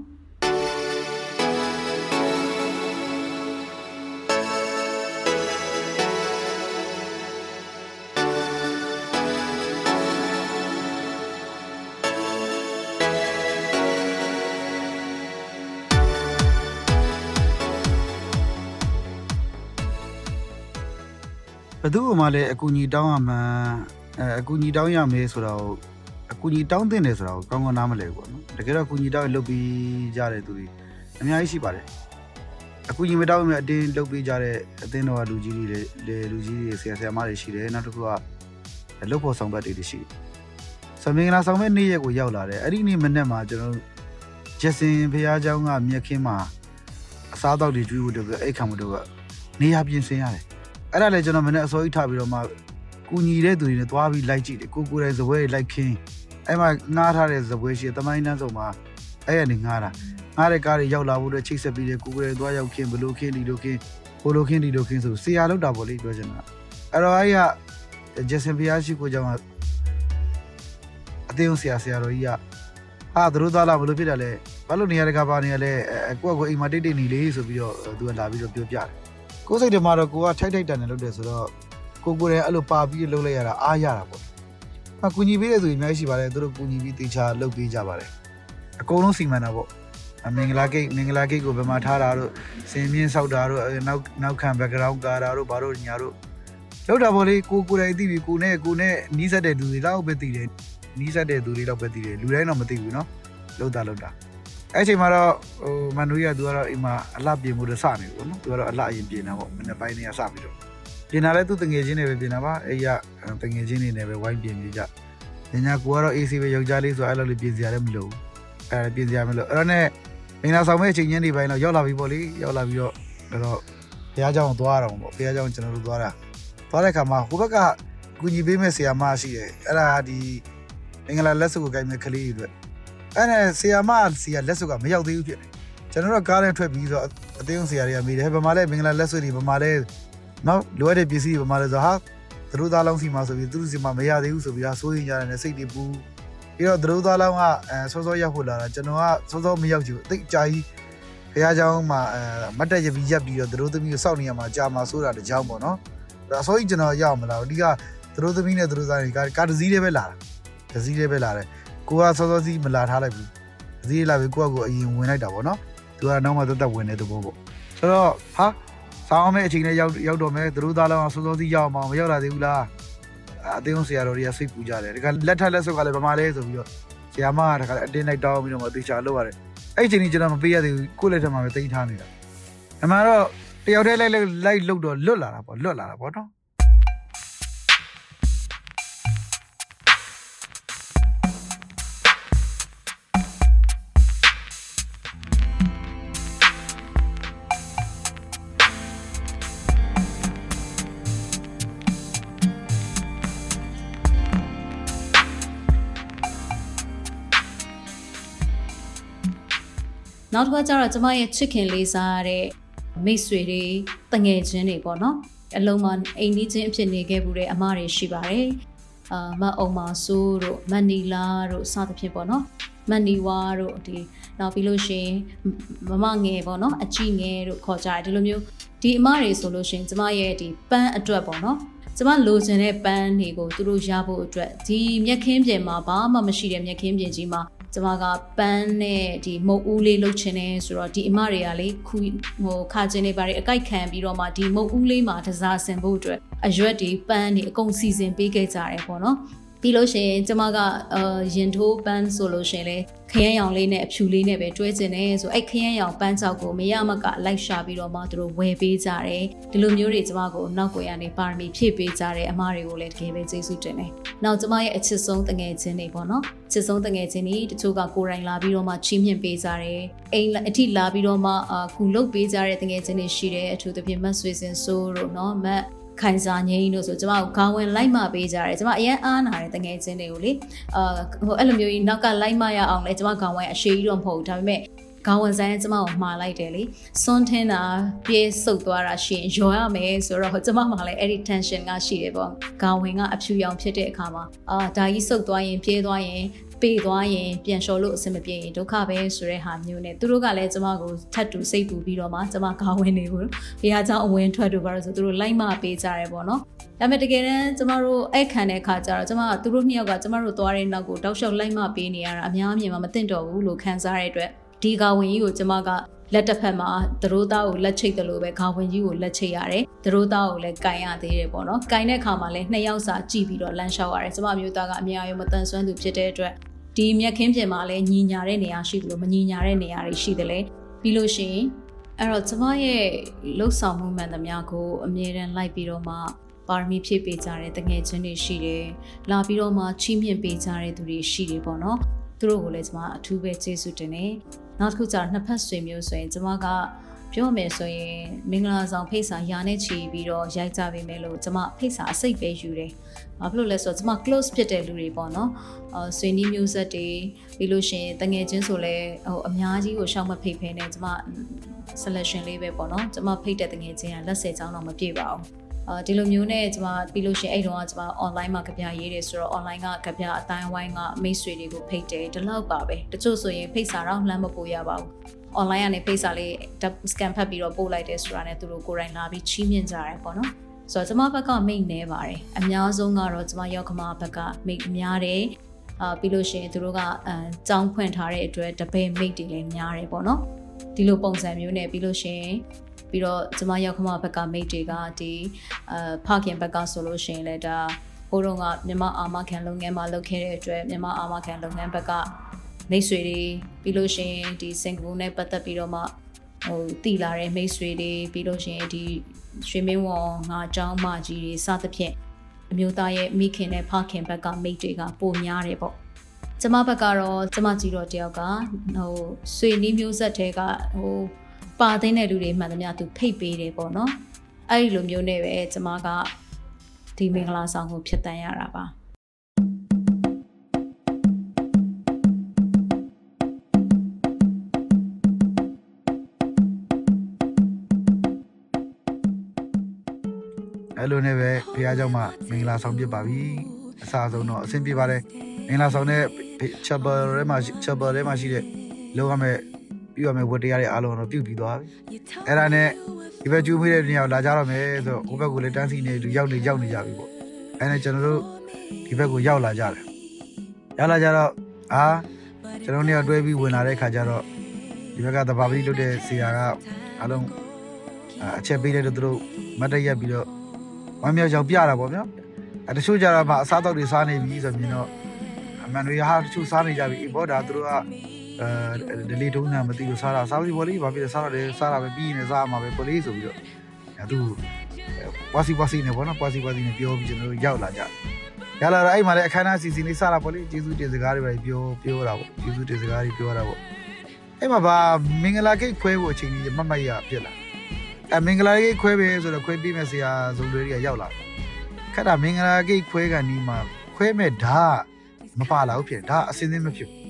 ဘယ်သူမှလည်းအကူအညီတောင်းရမှန်း အဲအကူအညီတောင်းရမယ်ဆိုတော့အကူအညီတောင်းတင်တယ်ဆိုတော့ကောင်းကောင်းနားမလဲဘူးပေါ့နော်တကယ်တော့အကူအညီတောင်းရင်လုပ်ပြီးကြတဲ့သူတွေအများကြီးရှိပါတယ်အကူအညီမတောင်းရင်အတင်းလုပ်ပြီးကြတဲ့အသင်းတော်ကလူကြီးတွေလည်းလူကြီးတွေဆရာဆရာမတွေရှိတယ်နောက်တစ်ခုကလုပ်ဖို့ဆောင်ဘတ်တွေရှိတယ်ဆမင်္ဂလာဆောင်မဲ့နေ့ရက်ကိုရောက်လာတယ်အဲ့ဒီနေ့မနေ့မှာကျွန်တော်ဂျက်စင်ဖះเจ้าကမြက်ခင်းမှာအစားအသောက်တွေကျွေးဖို့တော့အဲ့ခံဖို့တော့နေရာပြင်ဆင်ရတယ် အဲ့ဒါလည်းကျွန်တော်မနေ့အစောကြီးထားပြီးတော့မှ ကူညီတဲ့သူတွေနဲ့သွားပြီးလိုက်ကြည့်တယ်ကိုကိုယ်တိုင်ဇပွဲတွေလိုက်ခင်းအဲ့မှာငားထားတဲ့ဇပွဲရှိတမိုင်းနှန်းစုံမှာအဲ့ရနေငားတာငားတဲ့ကားတွေရောက်လာဖို့အတွက်ချိတ်ဆက်ပြီးတယ်ကိုကိုယ်တိုင်သွားရောက်ခင်းဘလို့ခင်းဒီလိုခင်းဟိုလိုခင်းဒီလိုခင်းဆိုဆရာလောက်တာပေါ့လေပြောချင်တာအဲ့တော့အဲ့ကဂျက်ဆင်ဖျားရှိကိုကြောင့်အသေးအောင်ဆရာဆရာတော်ကြီးကအာသူတို့သားလာဘလို့ဖြစ်တယ်လဲဘာလို့နေရာတကာပါနေရလဲအဲကိုယ့်ကိုအိမ်မှာတိတ်တိတ်နေလေဆိုပြီးတော့သူကလာပြီးတော့ပြောပြတယ်ကိုယ်စိတ်ထဲမှာတော့ကိုကထိုက်ထိုက်တန်တယ်လုပ်တယ်ဆိုတော့ ကိုကိုယ်တိုင်အဲ့လိုပါပြီးလုပ်လိုက်ရတာအားရတာပေါ့။အကူညီပေးတဲ့သူတွေအများကြီးရှိပါတယ်သူတို့ကူညီပြီးတေချာလုပ်ပေးကြပါတယ်။အကုန်လုံးစီမံတာပေါ့။အမင်္ဂလာကိတ်မင်္ဂလာကိတ်ကိုဘယ်မှာထားတာတို့စင်မြင့်ဆောက်တာတို့နောက်နောက်ခံ background ကာတာတို့ဘာတို့ညာတို့လောက်တာပေါ့လေကိုကိုယ်တိုင်သိပြီကိုနဲ့ကိုနဲ့နီးစပ်တဲ့သူတွေလောက်ပဲသိတယ်နီးစပ်တဲ့သူတွေလောက်ပဲသိတယ်လူတိုင်းတော့မသိဘူးเนาะလောက်တာလောက်တာအဲ့အချိန်မှာတော့ဟိုမန်နူရီကသူကတော့အိမ်မှာအလှပြင်မှုတော့စနေပြီပေါ့နော်သူကတော့အလှအရင်ပြင်တာပေါ့မနေ့ပိုင်းနေကစပြီးတော့ ပြင်တာလဲသူတငယ်ချင်းတွေပဲပြင်တာပါအဲ့ရတငယ်ချင်းတွေနဲ့ပဲဝိုင်းပြင်နေကြညညာကိုကတော့ AC ပဲယောက်ျားလေးဆိုအဲ့လိုလေးပြင်စရာလည်းမလိုဘူးအဲ့ပြင်စရာမလိုအဲ့တော့နဲ့မင်္ဂလာဆောင်မဲ့အချိန်ညနေပိုင်းတော့ရောက်လာပြီပေါ့လေရောက်လာပြီးတော့တော့ဘုရားကျောင်းသွားတော့ပေါ့ဘုရားကျောင်းကျွန်တော်တို့သွားတာသွားတဲ့ခါမှာဟိုဘက်ကကူညီပေးမဲ့ဆရာမရှိတယ်အဲ့ဒါဒီမင်္ဂလာလက်စုပ်ကိုကိုင်မဲ့ကလေးတွေအတွက်အဲ့ဒါဆရာမစီကလက်စုပ်ကမရောက်သေးဘူးဖြစ်တယ်ကျွန်တော်တို့ကားနဲ့ထွက်ပြီးတော့အသိအောင်ဆရာတွေကမိတယ်ဗမာလဲမင်္ဂလာလက်စုပ်တွေဗမာလဲ နော်လိုအပ်တဲ့ပစ္စည်းတွေဗမာလဲဆိုဟာသူတို့သားလောင်းစီမှာဆိုပြီးသူတို့စီမှာမရသေးဘူးဆိုပြီးတော့စိုးရင်ရတယ်နဲ့စိတ်တွေပူပြီးတော့သူတို့သားလောင်းကအဲစောစောရောက်ဖို့လာတာကျွန်တော်ကစောစောမရောက်ချင်ဘူးအသိအကြာကြီးဘုရားကျောင်းမှာအဲမတ်တက်ရပြီးရက်ပြီးတော့သူတို့သမီးကိုစောင့်နေရမှာကြာမှာဆိုတာတကြောင်ပေါ့နော်ဒါဆိုရင်ကျွန်တော်ရောက်မလားအဓိကသူတို့သမီးနဲ့သူတို့သားတွေကကားတစ်စီးလေးပဲလာတာတစ်စီးလေးပဲလာတယ်ကိုကစောစောစီးမလာထားလိုက်ဘူးတစ်စီးလာပြီးကိုကကိုအရင်ဝင်လိုက်တာပေါ့နော်သူကနောက်မှသက်သက်ဝင်တဲ့သဘောပေါ့ဆိုတော့ဟာ ဆောင်းမဲ့အချိန်နဲ့ရောက်ရောက်တော့မယ်သူတို့သားလောင်းစောစောစီးရောက်အောင်မရောက်လာသေးဘူးလားအသေးအောင်ဆရာတော်တွေကစိတ်ပူကြတယ်ဒါကလက်ထက်လက်ဆုပ်ကလည်းဗမာလဲဆိုပြီးတော့ဆရာမကတခါအတင်းလိုက်တောင်းပြီးတော့မှတေချာလုပ်ရတယ်အဲ့အချိန်ကြီးကျွန်တော်မပေးရသေးဘူးကိုယ့်လက်ထက်မှာပဲတင်ထားနေတာအမှန်တော့တယောက်တည်းလိုက်လိုက်လုတ်တော့လွတ်လာတာပေါ့လွတ်လာတာပေါ့နော် နောက်တစ်ခါကျတော့ကျမရဲ့ချစ်ခင်လေးစားတဲ့မိတ်ဆွေတွေတငယ်ချင်းတွေပေါ့နော်အလုံးမအိမ်နီးချင်းအဖြစ်နေခဲ့မှုတဲ့အမတွေရှိပါတယ်အာမအုံမာဆိုးတို့မန်နီလာတို့စသဖြင့်ပေါ့နော်မန်နီဝါတို့ဒီနောက်ပြီးလို့ရှိရင်မမငယ်ပေါ့နော်အကြည့်ငယ်တို့ခေါ်ကြတယ်ဒီလိုမျိုးဒီအမတွေဆိုလို့ရှိရင်ကျမရဲ့ဒီပန်းအတွက်ပေါ့နော်ကျမလိုချင်တဲ့ပန်းတွေကိုသူတို့ရဖို့အတွက်ဒီမြက်ခင်းပြင်မှာဘာမှမရှိတဲ့မြက်ခင်းပြင်ကြီးမှာ ကျမကပန်းနဲ့ဒီမုတ်ဦးလေးလှုပ်ချင်တယ်ဆိုတော့ဒီအမတွေကလေခုဟိုခါချင်းနေပါတယ်အကြိုက်ခံပြီးတော့မှဒီမုတ်ဦးလေးမှာတစားဆင်ဖို့အတွက်အရွက်တွေပန်းတွေအကုန်စီစဉ်ပေးခဲ့ကြတယ်ပေါ့နော်ပြီးလို့ရှိရင်ကျမကအာရင်ထိုးပန်းဆိုလို့ရှိရင်လေ ခရမ်းရောင်လေးနဲ့အဖြူလေးနဲ့ပဲတွဲကျင်တယ်ဆိုအဲ့ခရမ်းရောင်ပန်းချောက်ကိုမရမကလိုက်ရှာပြီးတော့မှသူတို့ဝယ်ပေးကြတယ်ဒီလိုမျိုးတွေကျမကိုနောက်ွယ်ရနေပါရမီဖြည့်ပေးကြတဲ့အမားတွေကိုလည်းတကယ်ပဲကျေးဇူးတင်တယ်နောက်ကျမရဲ့အချစ်ဆုံးတငယ်ချင်းတွေပေါ့နော်ချစ်ဆုံးတငယ်ချင်းတွေတချို့ကကိုယ်တိုင်လာပြီးတော့မှချီးမြှင့်ပေးကြတယ်အိမ်အထိလာပြီးတော့မှအခုလုတ်ပေးကြတဲ့တငယ်ချင်းတွေရှိတယ်အထူးသဖြင့်မတ်ဆွေစင်ဆိုးတို့နော်မတ် ခိုင်စာငိမ့်တို့ဆိုကျမကိုခေါင်းဝင်လိုက်မပေးကြတယ်ကျမအရင်အားနာတယ်တငယ်ချင်းတွေကိုလေအာဟိုအဲ့လိုမျိုးကြီးနောက်ကလိုက်မရအောင်လဲကျမခေါင်းဝင်အရှိကြီးတော့မဟုတ်ဘူးဒါပေမဲ့ခေါင်းဝင်ဆိုင်ကျမကိုမှားလိုက်တယ်လေစွန်းထင်းတာပြေးဆုပ်သွားတာရှင်ရောရမယ်ဆိုတော့ကျမမှလည်းအဲ့ဒီ tension ကရှိတယ်ပေါ့ခေါင်းဝင်ကအဖြူရောင်ဖြစ်တဲ့အခါမှာအာဒါကြီးဆုပ်သွားရင်ပြေးသွားရင် ပေသွားရင်ပြန်လျှော်လို့အဆင်မပြေရင်ဒုက္ခပဲဆိုတဲ့ဟာမျိုးနဲ့သူတို့ကလည်းကျမကိုထတ်တူစိတ်ပူပြီးတော့မှကျမကာဝင်နေဘူးဘုရားကျောင်းအဝင်ထွက်တူပါလို့ဆိုသူတို့လိုက်မပေးကြရဲပေါ့နော်ဒါပေမဲ့တကယ်တမ်းကျမတို့အဲ့ခံတဲ့အခါကျတော့ကျမကသူတို့နှစ်ယောက်ကကျမတို့သွားတဲ့နောက်ကိုတောက်လျှောက်လိုက်မပေးနေရတာအများအမြင်မှမသိတော့ဘူးလို့ခံစားရတဲ့အတွက်ဒီကဝင်ကြီးကိုကျမက လက်တစ်ဖက်မှာသရိုးသားကိုလက်ချိတ်တယ်လို့ပဲခေါဝင်ကြီးကိုလက်ချိတ်ရတယ်သရိုးသားကိုလည်းကင်ရသေးတယ်ပေါ့နော်ကင်တဲ့အခါမှာလည်းနှစ်ယောက်စာကြည့်ပြီးတော့လမ်းလျှောက်ရတယ်ကျမမျိုးသားကအများကြီးမတန်ဆွမ်းသူဖြစ်တဲ့အတွက်ဒီမြက်ခင်းပြင်မှာလည်းညီညာတဲ့နေရာရှိသလိုမညီညာတဲ့နေရာတွေရှိတယ်လေပြီးလို့ရှိရင်အဲ့တော့ကျမရဲ့လှုပ်ဆောင်မှုမှန်သမျှကိုအမြဲတမ်းလိုက်ပြီးတော့မှပါရမီဖြည့်ပေးကြတဲ့တငယ်ချင်းတွေရှိတယ်လာပြီးတော့မှချီးမြှင့်ပေးကြတဲ့သူတွေရှိတယ်ပေါ့နော်သူတို့ကိုလည်းကျမအထူးပဲကျေးဇူးတင်တယ် နောက်တစ်ခုကျတော့နှစ်ဖက်ဆွေမျိုးဆိုရင်ကျမကပြောမယ်ဆိုရင်မင်္ဂလာဆောင်ဖိတ်စာရာနဲ့ချီပြီးတော့ရိုက်ကြပေးမယ်လို့ကျမဖိတ်စာအစိတ်ပဲယူတယ်။ဘာဖြစ်လို့လဲဆိုတော့ကျမ close ဖြစ်တဲ့လူတွေပေါ့နော်။အာဆွေနီးမျိုးဆက်တွေပြီးလို့ရှိရင်တငယ်ချင်းဆိုလဲဟိုအများကြီးကိုရှောက်မဖိတ်ဖဲနဲ့ကျမ selection လေးပဲပေါ့နော်။ကျမဖိတ်တဲ့တငယ်ချင်းကလက်ဆယ်ချောင်းတော့မပြည့်ပါဘူး။ အာဒီလိုမျိုးနဲ့ကျွန်မပြီးလို့ရှိရင်အဲ့တုန်းကကျွန်မ online မှာကြပြရေးတယ်ဆိုတော့ online ကကြပြအတိုင်းဝိုင်းကမိတ်ဆွေတွေကိုဖိတ်တယ်ဒီလောက်ပါပဲတချို့ဆိုရင်ဖိတ်စာတော့လှမ်းမပို့ရပါဘူး online ကနေဖိတ်စာလေး scan ဖတ်ပြီးတော့ပို့လိုက်တယ်ဆိုတာနဲ့သူတို့ကိုယ်တိုင်လာပြီးချီးမြှင့်ကြတယ်ပေါ့နော်ဆိုတော့ကျွန်မဘက်ကမိတ်နေပါတယ်အများဆုံးကတော့ကျွန်မရောက်ခမဘက်ကမိတ်များတယ်အာပြီးလို့ရှိရင်သူတို့ကအဲကြောင်းဖွင့်ထားတဲ့အတွက်တပည့်မိတ်တွေလည်းများတယ်ပေါ့နော်ဒီလိုပုံစံမျိုးနဲ့ပြီးလို့ရှိရင် ပြီးတော့ကျမရောက်ခမဘက်ကမိတ်တွေကဒီအဖခင်ဘက်ကဆိုလို့ရှိရင်လည်းဒါဟိုတော့ကမြန်မာအာမခံလုပ်ငန်းမှာလုပ်ခဲ့တဲ့အတွက်မြန်မာအာမခံလုပ်ငန်းဘက်ကမိတ်ဆွေတွေပြီးလို့ရှိရင်ဒီစင်ကာပူနဲ့ပတ်သက်ပြီးတော့မှဟိုတည်လာတဲ့မိတ်ဆွေတွေပြီးလို့ရှိရင်ဒီရွှေမင်းဝေါ်ငါအကြောင်းမကြီးတွေစသဖြင့်အမျိုးသားရဲ့မိခင်နဲ့ဖခင်ဘက်ကမိတ်တွေကပိုများတယ်ပေါ့ကျမဘက်ကတော့ကျမကြီးတော့တယောက်ကဟိုဆွေနီးမျိုးဆက်တဲကဟို ပါသိတဲ့လူတွေမှန်သမျှသူဖိတ်ပေးတယ်ပေါ့နော်အဲ့ဒီလိုမျိုးနဲ့ပဲကျမကဒီမင်္ဂလာဆောင်ကိုဖြစ်တန်းရတာပါအဲ့လိုနဲ့ပဲဘုရားကျောင်းမှာမင်္ဂလာဆောင်ပြပါပြီအစားဆုံးတော့အဆင်ပြေပါတယ်မင်္ဂလာဆောင်တဲ့ချက်ဘာထဲမှာချက်ဘာထဲမှာရှိတဲ့လောကမဲ့ ပြုရမယ့်ဝတ္တရားတွေအားလုံးတော့ပြုတ်ပြီးသွားပြီအဲ့ဒါနဲ့ဒီဘက်ကျူးမေးတဲ့နေရာကိုလာကြတော့မယ်ဆိုတော့ဟိုဘက်ကိုလည်းတန်းစီနေလူရောက်နေရောက်နေကြပြီပေါ့အဲ့နဲ့ကျွန်တော်တို့ဒီဘက်ကိုရောက်လာကြတယ်ရောက်လာကြတော့အာကျွန်တော်တို့ကတွဲပြီးဝင်လာတဲ့ခါကျတော့ဒီဘက်ကသဘာဝတိလုပ်တဲ့ဆရာကအားလုံးအချက်ပေးတဲ့တို့တို့မတ်တရက်ပြီးတော့ဝမ်းမြောက်ကြောင်ပြတာပေါ့ဗျာအဲတချို့ကြတော့မှအစားအသောက်တွေစားနေပြီဆိုမြင်တော့အမှန်တွေဟာတချို့စားနေကြပြီဘောဒါသူတို့က အဲဒလီတုံးနာမသိဘူးစားတာစားပြီဘောလေးဘာဖြစ်လဲစားရတယ်စားတာပဲပြီးရင်စားမှာပဲဘောလေးဆိုပြီးတော့အဲသူပွားစီပွားစီနေပေါ့နော်ပွားစီပွားစီနေပြောပြီးကျွန်တော်တို့ရောက်လာကြရလာတော့အဲ့မှာလည်းအခမ်းအနားစီစဉ်လေးစားတာပေါ့လေကျေးဇူးတင်စကားတွေပဲပြောပြောတာပေါ့ကျေးဇူးတင်စကားတွေပြောတာပေါ့အဲ့မှာဗာမင်္ဂလာကိတ်ခွဲဖို့အချိန်ကြီးမတ်မတ်ရပြစ်လာအမင်္ဂလာဂိတ်ခွဲပဲဆိုတော့ခွဲပြီးမဲ့ဆရာဇုံတွေကရောက်လာခက်တာမင်္ဂလာဂိတ်ခွဲကနီးမှာခွဲမဲ့ဓာတ်မပါလာဘူးဖြစ်ဒါအစင်းစင်းမဖြစ်ဘူး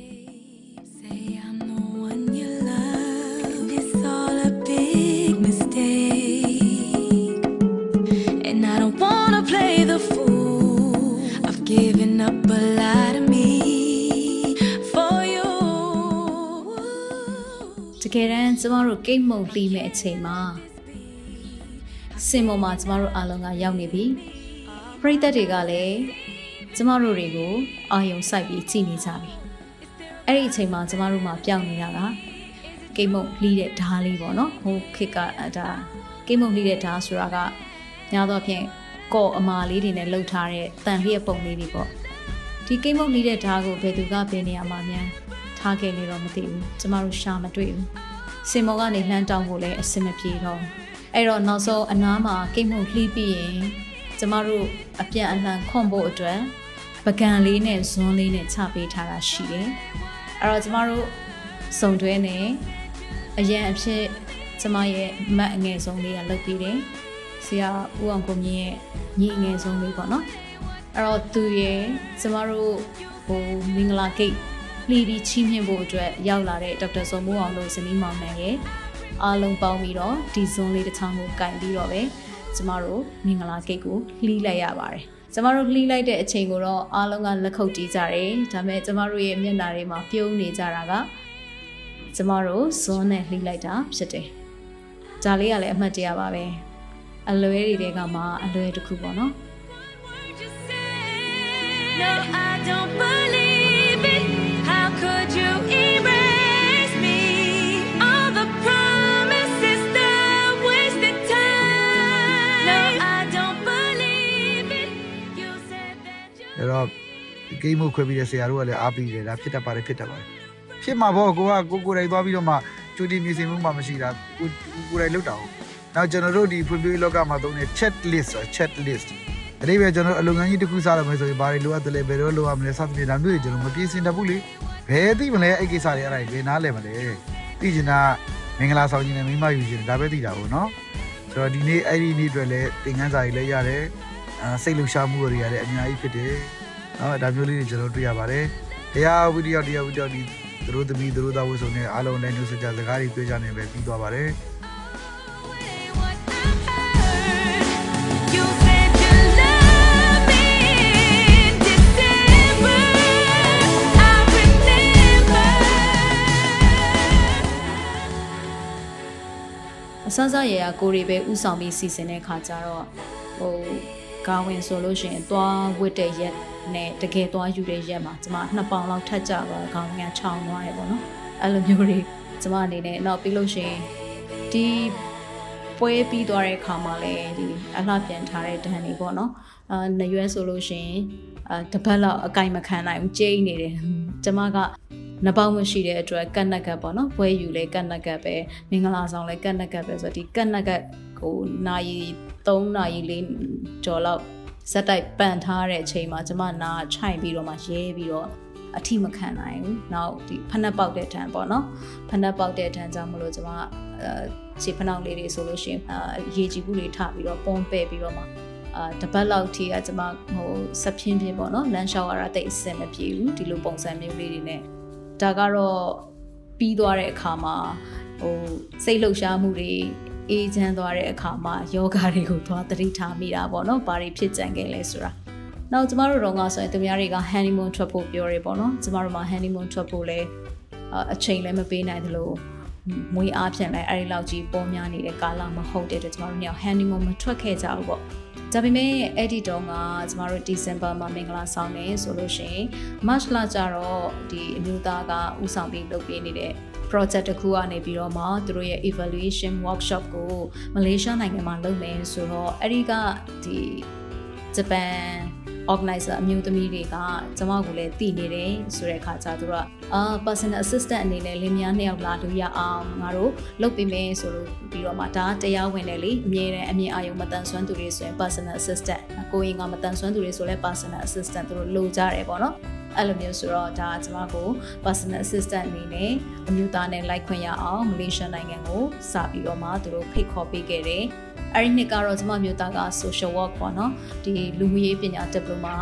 တကယ်တမ်းကျမတို့ကိတ်မုံလှီးမဲ့အချိန်မှာစင်ပေါ်မှာကျမတို့အားလုံးကရောက်နေပြီပရိသတ်တွေကလည်းကျမတို့တွေကိုအာယုံစိုက်ပြီးကြည်နေကြပြီ အဲ့ဒီအချိန်မှာကျမတို့မှာပျောက်နေတာကကိတ်မုံလှီးတဲ့ဓားလေးပေါ့နော်ဟိုခစ်ကဒါကိတ်မုံလှီးတဲ့ဓားဆိုတာကညာတော့ဖြင့်ကော့အမာလေးတွေနဲ့လှုပ်ထားတဲ့တန်လျက်ပုံလေးတွေပေါ့ဒီကိတ်မုံလှီးတဲ့ဓားကိုဘယ်သူကဘယ်နေရာမှာများထားခဲ့လေတော့မသိဘူးကျမတို့ရှာမတွေ့ဘူးစင်မောကနေလှမ်းတောင်းဖို့လည်းအဆင်မပြေတော့ဘူးအဲ့တော့နောက်ဆုံးအနားမှာကိတ်မုံလှီးပြီးရင်ကျမတို့အပြန်အလှန်ခွန်ဖို့အတွက်ပကံလေးနဲ့ဇွန်းလေးနဲ့ချပေးထားတာရှိတယ် အဲ့တော့ကျမတို့စုံတွဲနဲ့အရန်အဖြစ်ကျမရဲ့မတ်အငယ်ဆုံးလေးကလုပ်ပြီးတယ်ဆရာဦးအောင်ကိုမြင့်ရဲ့ညီအငယ်ဆုံးလေးပေါ့နော်အဲ့တော့သူရဲ့ကျမတို့ဟိုမင်္ဂလာဂိတ်လှီးပြီးချီးမြှင့်ဖို့အတွက်ရောက်လာတဲ့ဒေါက်တာစုံမိုးအောင်တို့ဇနီးမောင်နှံရဲ့အားလုံးပေါင်းပြီးတော့ဒီဇွန်လေးတစ်ချောင်းကိုကင်ပြီးတော့ပဲကျမတို့မင်္ဂလာဂိတ်ကိုလှီးလိုက်ရပါတယ် ကျမတို့လှီးလိုက်တဲ့အချိန်ကိုတော့အားလုံးကလက်ခုပ်တီးကြတယ်ဒါပေမဲ့ကျမတို့ရဲ့မျက်နှာတွေမှာပြုံးနေကြတာကကျမတို့ဇွန်နဲ့လှီးလိုက်တာဖြစ်တယ်ဒါလေးကလည်းအမှတ်တရပါပဲအလွဲတွေတဲကမှအလွဲတစ်ခုပေါ့နော် No, I don't believe it. How could you erase အဲ့တော့ဒီကိမ်းမှုခွဲပြီးတဲ့ဆရာတို့ကလည်းအားပေးတယ်ဒါဖြစ်တတ်ပါတယ်ဖြစ်တတ်ပါတယ်ဖြစ်မှာပေါ့ကိုကကိုကိုယ်တိုင်သွားပြီးတော့မှကျူတီမြင်စင်မှုမှမရှိတာကိုကိုယ်တိုင်လုပ်တာဟုတ်နောက်ကျွန်တော်တို့ဒီဖွံ့ဖြိုးရေးလောကမှာသုံးတဲ့ chat list ဆို chat list အဲ့ဒီပဲကျွန်တော်အလုပ်ငန်းကြီးတစ်ခုစားရမယ်ဆိုရင်ဘာတွေလိုအပ်တယ်လဲဘယ်တော့လိုအပ်မလဲစသဖြင့်ဒါမျိုးတွေကျွန်တော်မပြည့်စင်တတ်ဘူးလေဘယ်သိမလဲအဲ့ကိစ္စတွေအဲ့ဒါတွေဘယ်နားလဲမလဲသိချင်တာမင်္ဂလာဆောင်ခြင်းနဲ့မိမယူခြင်းဒါပဲသိတာပေါ့နော်ဆိုတော့ဒီနေ့အဲ့ဒီနေ့အတွက်လည်းသင်ခန်းစာတွေလည်းရတယ်အာ စိတ်လှုပ်ရှားမှုတွေရတယ်အများကြီးဖြစ်တယ်နော်ဒါမျိုးလေးတွေကျွန်တော်တွေ့ရပါတယ်တရားဝိတ္တယောတရားဝိတ္တယောဒီသူတို့သမီးသူတို့သားဝတ်စုံနဲ့အားလုံးလည်းညှို့စကြစကားတွေတွေ့ကြနေပဲပြီးသွားပါတယ် What I heard. You said you love me in December. I remember. အစစရရကိုရီပဲဥဆောင်ပြီးစီစဉ်တဲ့ခါကျတော့ဟို ကာဝင်ဆိုလို့ရှိရင်သွားဝတ်တဲ့ရက်နဲ့တကယ်သွားယူတဲ့ရက်မှာကျမနှစ်ပေါင်လောက်ထပ်ကြသွားခေါင်းကချောင်းသွားရပေါ့နော်အဲ့လိုမျိုးတွေကျမအနေနဲ့နောက်ပြီးလို့ရှိရင်ဒီပွဲပြီးသွားတဲ့ခါမှာလည်းဒီအလှပြန်ထားတဲ့ဒဏ်တွေပေါ့နော်အာနရွဲဆိုလို့ရှိရင်အာတစ်ပတ်လောက်အကင်မခံနိုင်ဘူးကျိန်းနေတယ်ကျမကနပေါင်းမရှိတဲ့အတွက်ကတ်နက်ကတ်ပေါ့နော်ပွဲယူလဲကတ်နက်ကတ်ပဲမင်္ဂလာဆောင်လဲကတ်နက်ကတ်ပဲဆိုတော့ဒီကတ်နက်ကတ်ကိုနာရီ 3နာရီ4ကျော်လောက်ဇက်တိုက်ပန်ထားတဲ့အချိန်မှာကျမနာခြိုင်ပြီးတော့မှရဲပြီးတော့အထိမခံနိုင်ဘူး။နောက်ဒီဖက်နှက်ပေါက်တဲ့တန်ပေါ့နော်။ဖက်နှက်ပေါက်တဲ့တန်ကြောင့်မလို့ကျမအဲခြေဖနှောက်လေးတွေဆိုလို့ရှိရင်အာရေကြည်ဘူးတွေထပြီးတော့ပုံပဲ့ပြီးတော့မှအာတပတ်လောက်ထိကကျမဟိုဆက်ဖြင်းဖြင်းပေါ့နော်လမ်းလျှောက်ရတာတိတ်အဆင်မပြေဘူးဒီလိုပုံစံမျိုးလေးတွေနဲ့ဒါကတော့ပြီးသွားတဲ့အခါမှာဟိုစိတ်လှုပ်ရှားမှုတွေ အေးချမ်းသွားတဲ့အခါမှာယောဂတွေကိုသွားသတိထားမိတာပေါ့နော်။ဘာတွေဖြစ်ကြံခဲ့လဲဆိုတာ။နောက်ကျမတို့တော့ကဆိုရင်သူများတွေက honeymoon ထွက်ဖို့ပြောရဲပေါ့နော်။ကျမတို့မှာ honeymoon ထွက်ဖို့လဲအာအချိန်လည်းမပေးနိုင်သလိုမွေးအားဖြင့်လည်းအဲ့ဒီလောက်ကြီးပေါ်များနေတဲ့ကာလမဟုတ်တဲ့အတွက်ကျမတို့ည honeymoon မထွက်ခဲ့ကြဘူးပေါ့။ဒါပေမဲ့အဲ့ဒီတော့ကကျမတို့ December မှာမင်္ဂလာဆောင်နေဆိုလို့ရှိရင် March လကျတော့ဒီအမျိုးသားကဥဆောင်ပြီးလုပ်ပေးနေတဲ့ project တစ်ခုကနေပြီးတော့မှသူတို့ရဲ့ evaluation workshop ကိုမလေးရှားနိုင်ငံမှာလုပ်မယ်ဆိုတော့အဲ့ဒီကဒီဂျပန် organizer အမျိုးသမီးတွေကကျမကိုလည်းတည်နေတယ်ဆိုတဲ့အခါကျသူတို့ကအာ personal assistant အနေနဲ့လင်းများနှစ်ယောက်လာလို့ရအောင်ငါတို့လုပ်ပေးမယ်ဆိုလို့ပြီးတော့မှဒါတရားဝင်တယ်လေအမြဲတမ်းအမြင်အာရုံမတန်ဆွမ်းသူတွေဆိုရင် personal assistant ကိုရင်ကမတန်ဆွမ်းသူတွေဆိုလဲ personal assistant သူတို့လိုကြတယ်ပေါ့နော် အဲ့လိုမျိုးဆိုတော့ဒါကျမကို personal assistant အနေနဲ့အမျိုးသားနဲ့လိုက်ခွင့်ရအောင်မလေးရှားနိုင်ငံကိုစပြီးတော့မှသူတို့ဖိတ်ခေါ်ပေးခဲ့တယ်အဲ့ဒီနှစ်ကတော့ကျမမျိုးသားက social work ပေါ့နော်ဒီလူမှုရေးပညာ diploma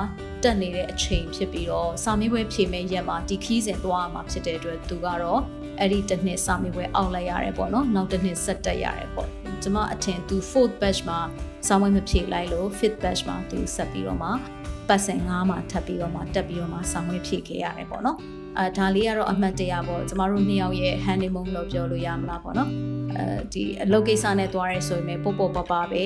တက်နေတဲ့အချိန်ဖြစ်ပြီးတော့စာမေးပွဲဖြေမဲ့ရက်မှာဒီခီးစဉ်သွားမှာဖြစ်တဲ့အတွက်သူကတော့အဲ့ဒီတစ်နှစ်စာမေးပွဲအောက်လိုက်ရတယ်ပေါ့နော်နောက်တစ်နှစ်ဆက်တက်ရတယ်ပေါ့ကျမအထင်သူ fourth batch မှာစာမေးပွဲမဖြေလိုက်လို့ fifth batch မှာသူဆက်ပြီးတော့မှ ပတ်စင်9မှာထပ်ပြီးတော့မှတက်ပြီးတော့မှစာမေးပွဲဖြေခဲ့ရတယ်ပေါ့နော်အဲဒါလေးကတော့အမှတ်တရပေါ့ကျမတို့နှစ်ယောက်ရဲ့ honeymoon လို့ပြောလို့ရမလားပေါ့နော်အဲဒီအလုပ်ကိစ္စနဲ့တွားရဲဆိုရင်ပို့ပို့ပပပဲ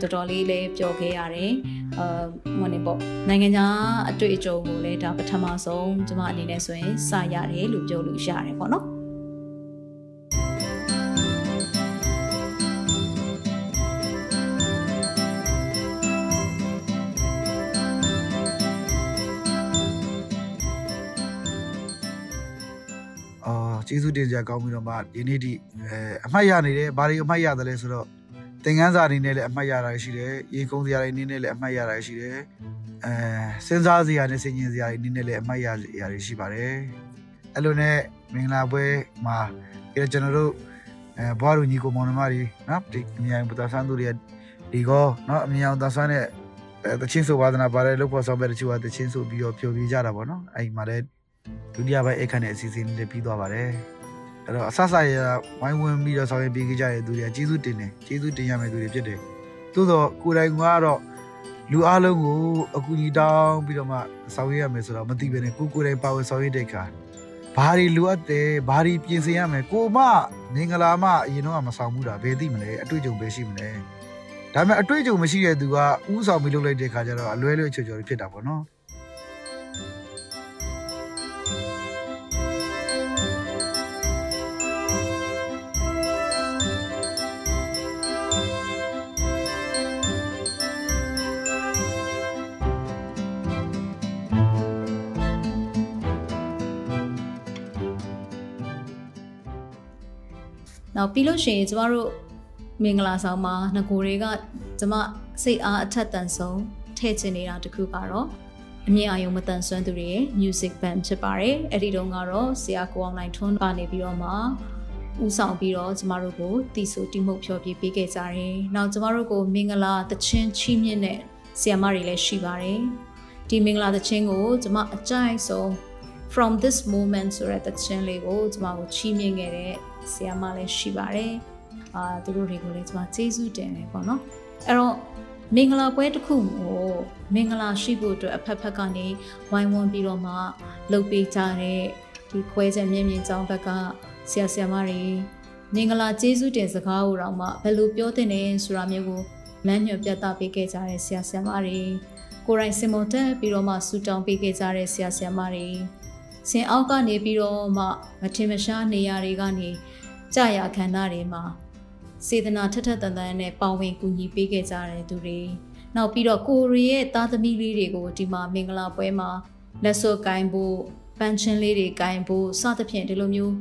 တော်တော်လေးလည်းပျော်ခဲ့ရတယ်အာမနေပေါ့နိုင်ငံခြားအတွေ့အကြုံကိုလည်းဒါပထမဆုံးကျမအနေနဲ့ဆိုရင်စရတယ်လို့ပြောလို့ရတယ်ပေါ့နော် ကျေးဇူးတင်ကြကောင်းပြီးတော့မှဒီနေ့ဒီအဲအမှတ်ရနေတယ်ဘာတွေအမှတ်ရတယ်လဲဆိုတော့သင်ခန်းစာအနေနဲ့လည်းအမှတ်ရတာရှိတယ်ရေကုန်းစရာတွေအနေနဲ့လည်းအမှတ်ရတာရှိတယ်အဲစဉ်းစားစရာနဲ့စဉ်းကျင်စရာတွေအနေနဲ့လည်းအမှတ်ရရာတွေရှိပါတယ်အဲ့လိုနဲ့မင်္ဂလာပွဲမှာအဲကျွန်တော်တို့အဲဘွားတို့ညီကိုမောင်နှမတွေနော်ဒီအမြန်ပတာဆန်းသူတွေကဒီကောနော်အမြန်ပတာဆန်းနဲ့အဲတချင်းဆိုဝါဒနာပါတယ်လို့ပေါ်ဆောင်ပဲတချို့ကတချင်းဆိုပြီးတော့ပျော်ပြကြတာပေါ့နော်အဲ့ဒီမှာလည်း ဒုတိယပိုင်းအခန်းနဲ့အစီအစဉ်တွေပြီးသွားပါတယ်အဲ့တော့အဆဆရဝိုင်းဝန်းပြီးတော့ဆောင်ရွက်ပေးကြတဲ့သူတွေကကျေးဇူးတင်တယ်ကျေးဇူးတင်ရမယ့်သူတွေဖြစ်တယ်သို့တော့ကိုယ်တိုင်ကတော့လူအလုံးကိုအကူအညီတောင်းပြီးတော့မှဆောင်ရွက်ရမယ်ဆိုတော့မသိဘဲနဲ့ကိုကိုယ်တိုင်ပါဝင်ဆောင်ရွက်တဲ့အခါဘာတွေလိုအပ်တယ်ဘာတွေပြင်ဆင်ရမယ်ကိုမမင်္ဂလာမအရင်တော့မဆောင်ဘူးတာဘယ်သိမလဲအတွေ့အကြုံပဲရှိမလဲဒါပေမဲ့အတွေ့အကြုံမရှိတဲ့သူကဥဆောင်ပြီးလုပ်လိုက်တဲ့အခါကျတော့အလွဲလွဲချော်ချော်ဖြစ်တာပေါ့နော် နောက်ပြီးလို့ရှိရင်ကျမတို့မင်္ဂလာဆောင်မှာငကိုတွေကကျမစိတ်အားအထက်တန်ဆုံးထည့်ချင်နေတာတခုကတော့အမြင့်အာယုံမတန်ဆွမ်းသူတွေရဲ့ music band ဖြစ်ပါတယ်အဲ့ဒီတုန်းကတော့ဆရာကိုအောင်နိုင်ထွန်းကနေပြီးတော့မှဦးဆောင်ပြီးတော့ကျမတို့ကိုတီဆိုတီမှုတ်ဖြော်ပြပေးခဲ့ကြတယ်။နောက်ကျမတို့ကိုမင်္ဂလာတခြင်းချီးမြှင့်တဲ့ဆရာမတွေလည်းရှိပါတယ်။ဒီမင်္ဂလာတခြင်းကိုကျမအကြိုက်ဆုံး from this moment ဆိုတဲ့တခြင်းလေးကိုကျမကိုချီးမြှင့်ခဲ့တဲ့ ဆရာမလည်းရှိပါတယ်။အာသူတို့တွေကိုလည်းကျမကျေးဇူးတင်တယ်ပေါ့နော်။အဲ့တော့မင်္ဂလာပွဲတစ်ခုကိုမင်္ဂလာရှိဖို့အတွက်အဖက်ဖက်ကနေဝိုင်းဝန်းပြီးတော့မှလှုပ်ပေးကြတဲ့ဒီခွဲချက်မြင့်မြင့်ကျောင်းဘက်ကဆရာဆရာမတွေမင်္ဂလာကျေးဇူးတင်စကားကိုတော့မှဘယ်လိုပြောတင်လဲဆိုတာမျိုးကိုလမ်းညွှန်ပြသပေးခဲ့ကြတဲ့ဆရာဆရာမတွေကိုယ်တိုင်စင်မွန်တက်ပြီးတော့မှဆူတောင်းပေးခဲ့ကြတဲ့ဆရာဆရာမတွေ ဆင်အောက်ကနေပြီးတော့မှမထင်မရှားနေရာတွေကနေကြာရခန္ဓာတွေမှာစေတနာထက်ထက်တန်တန်နဲ့ပါဝင်ကူညီပေးခဲ့ကြတဲ့သူတွေနောက်ပြီးတော့ကိုရီရဲ့သားသမီးလေးတွေကိုဒီမှာမင်္ဂလာပွဲမှာလက်စွပ်ကိုင်းဖို့ပန်းချင်းလေးတွေကိုင်းဖို့စသဖြင့်ဒီလိုမျိုး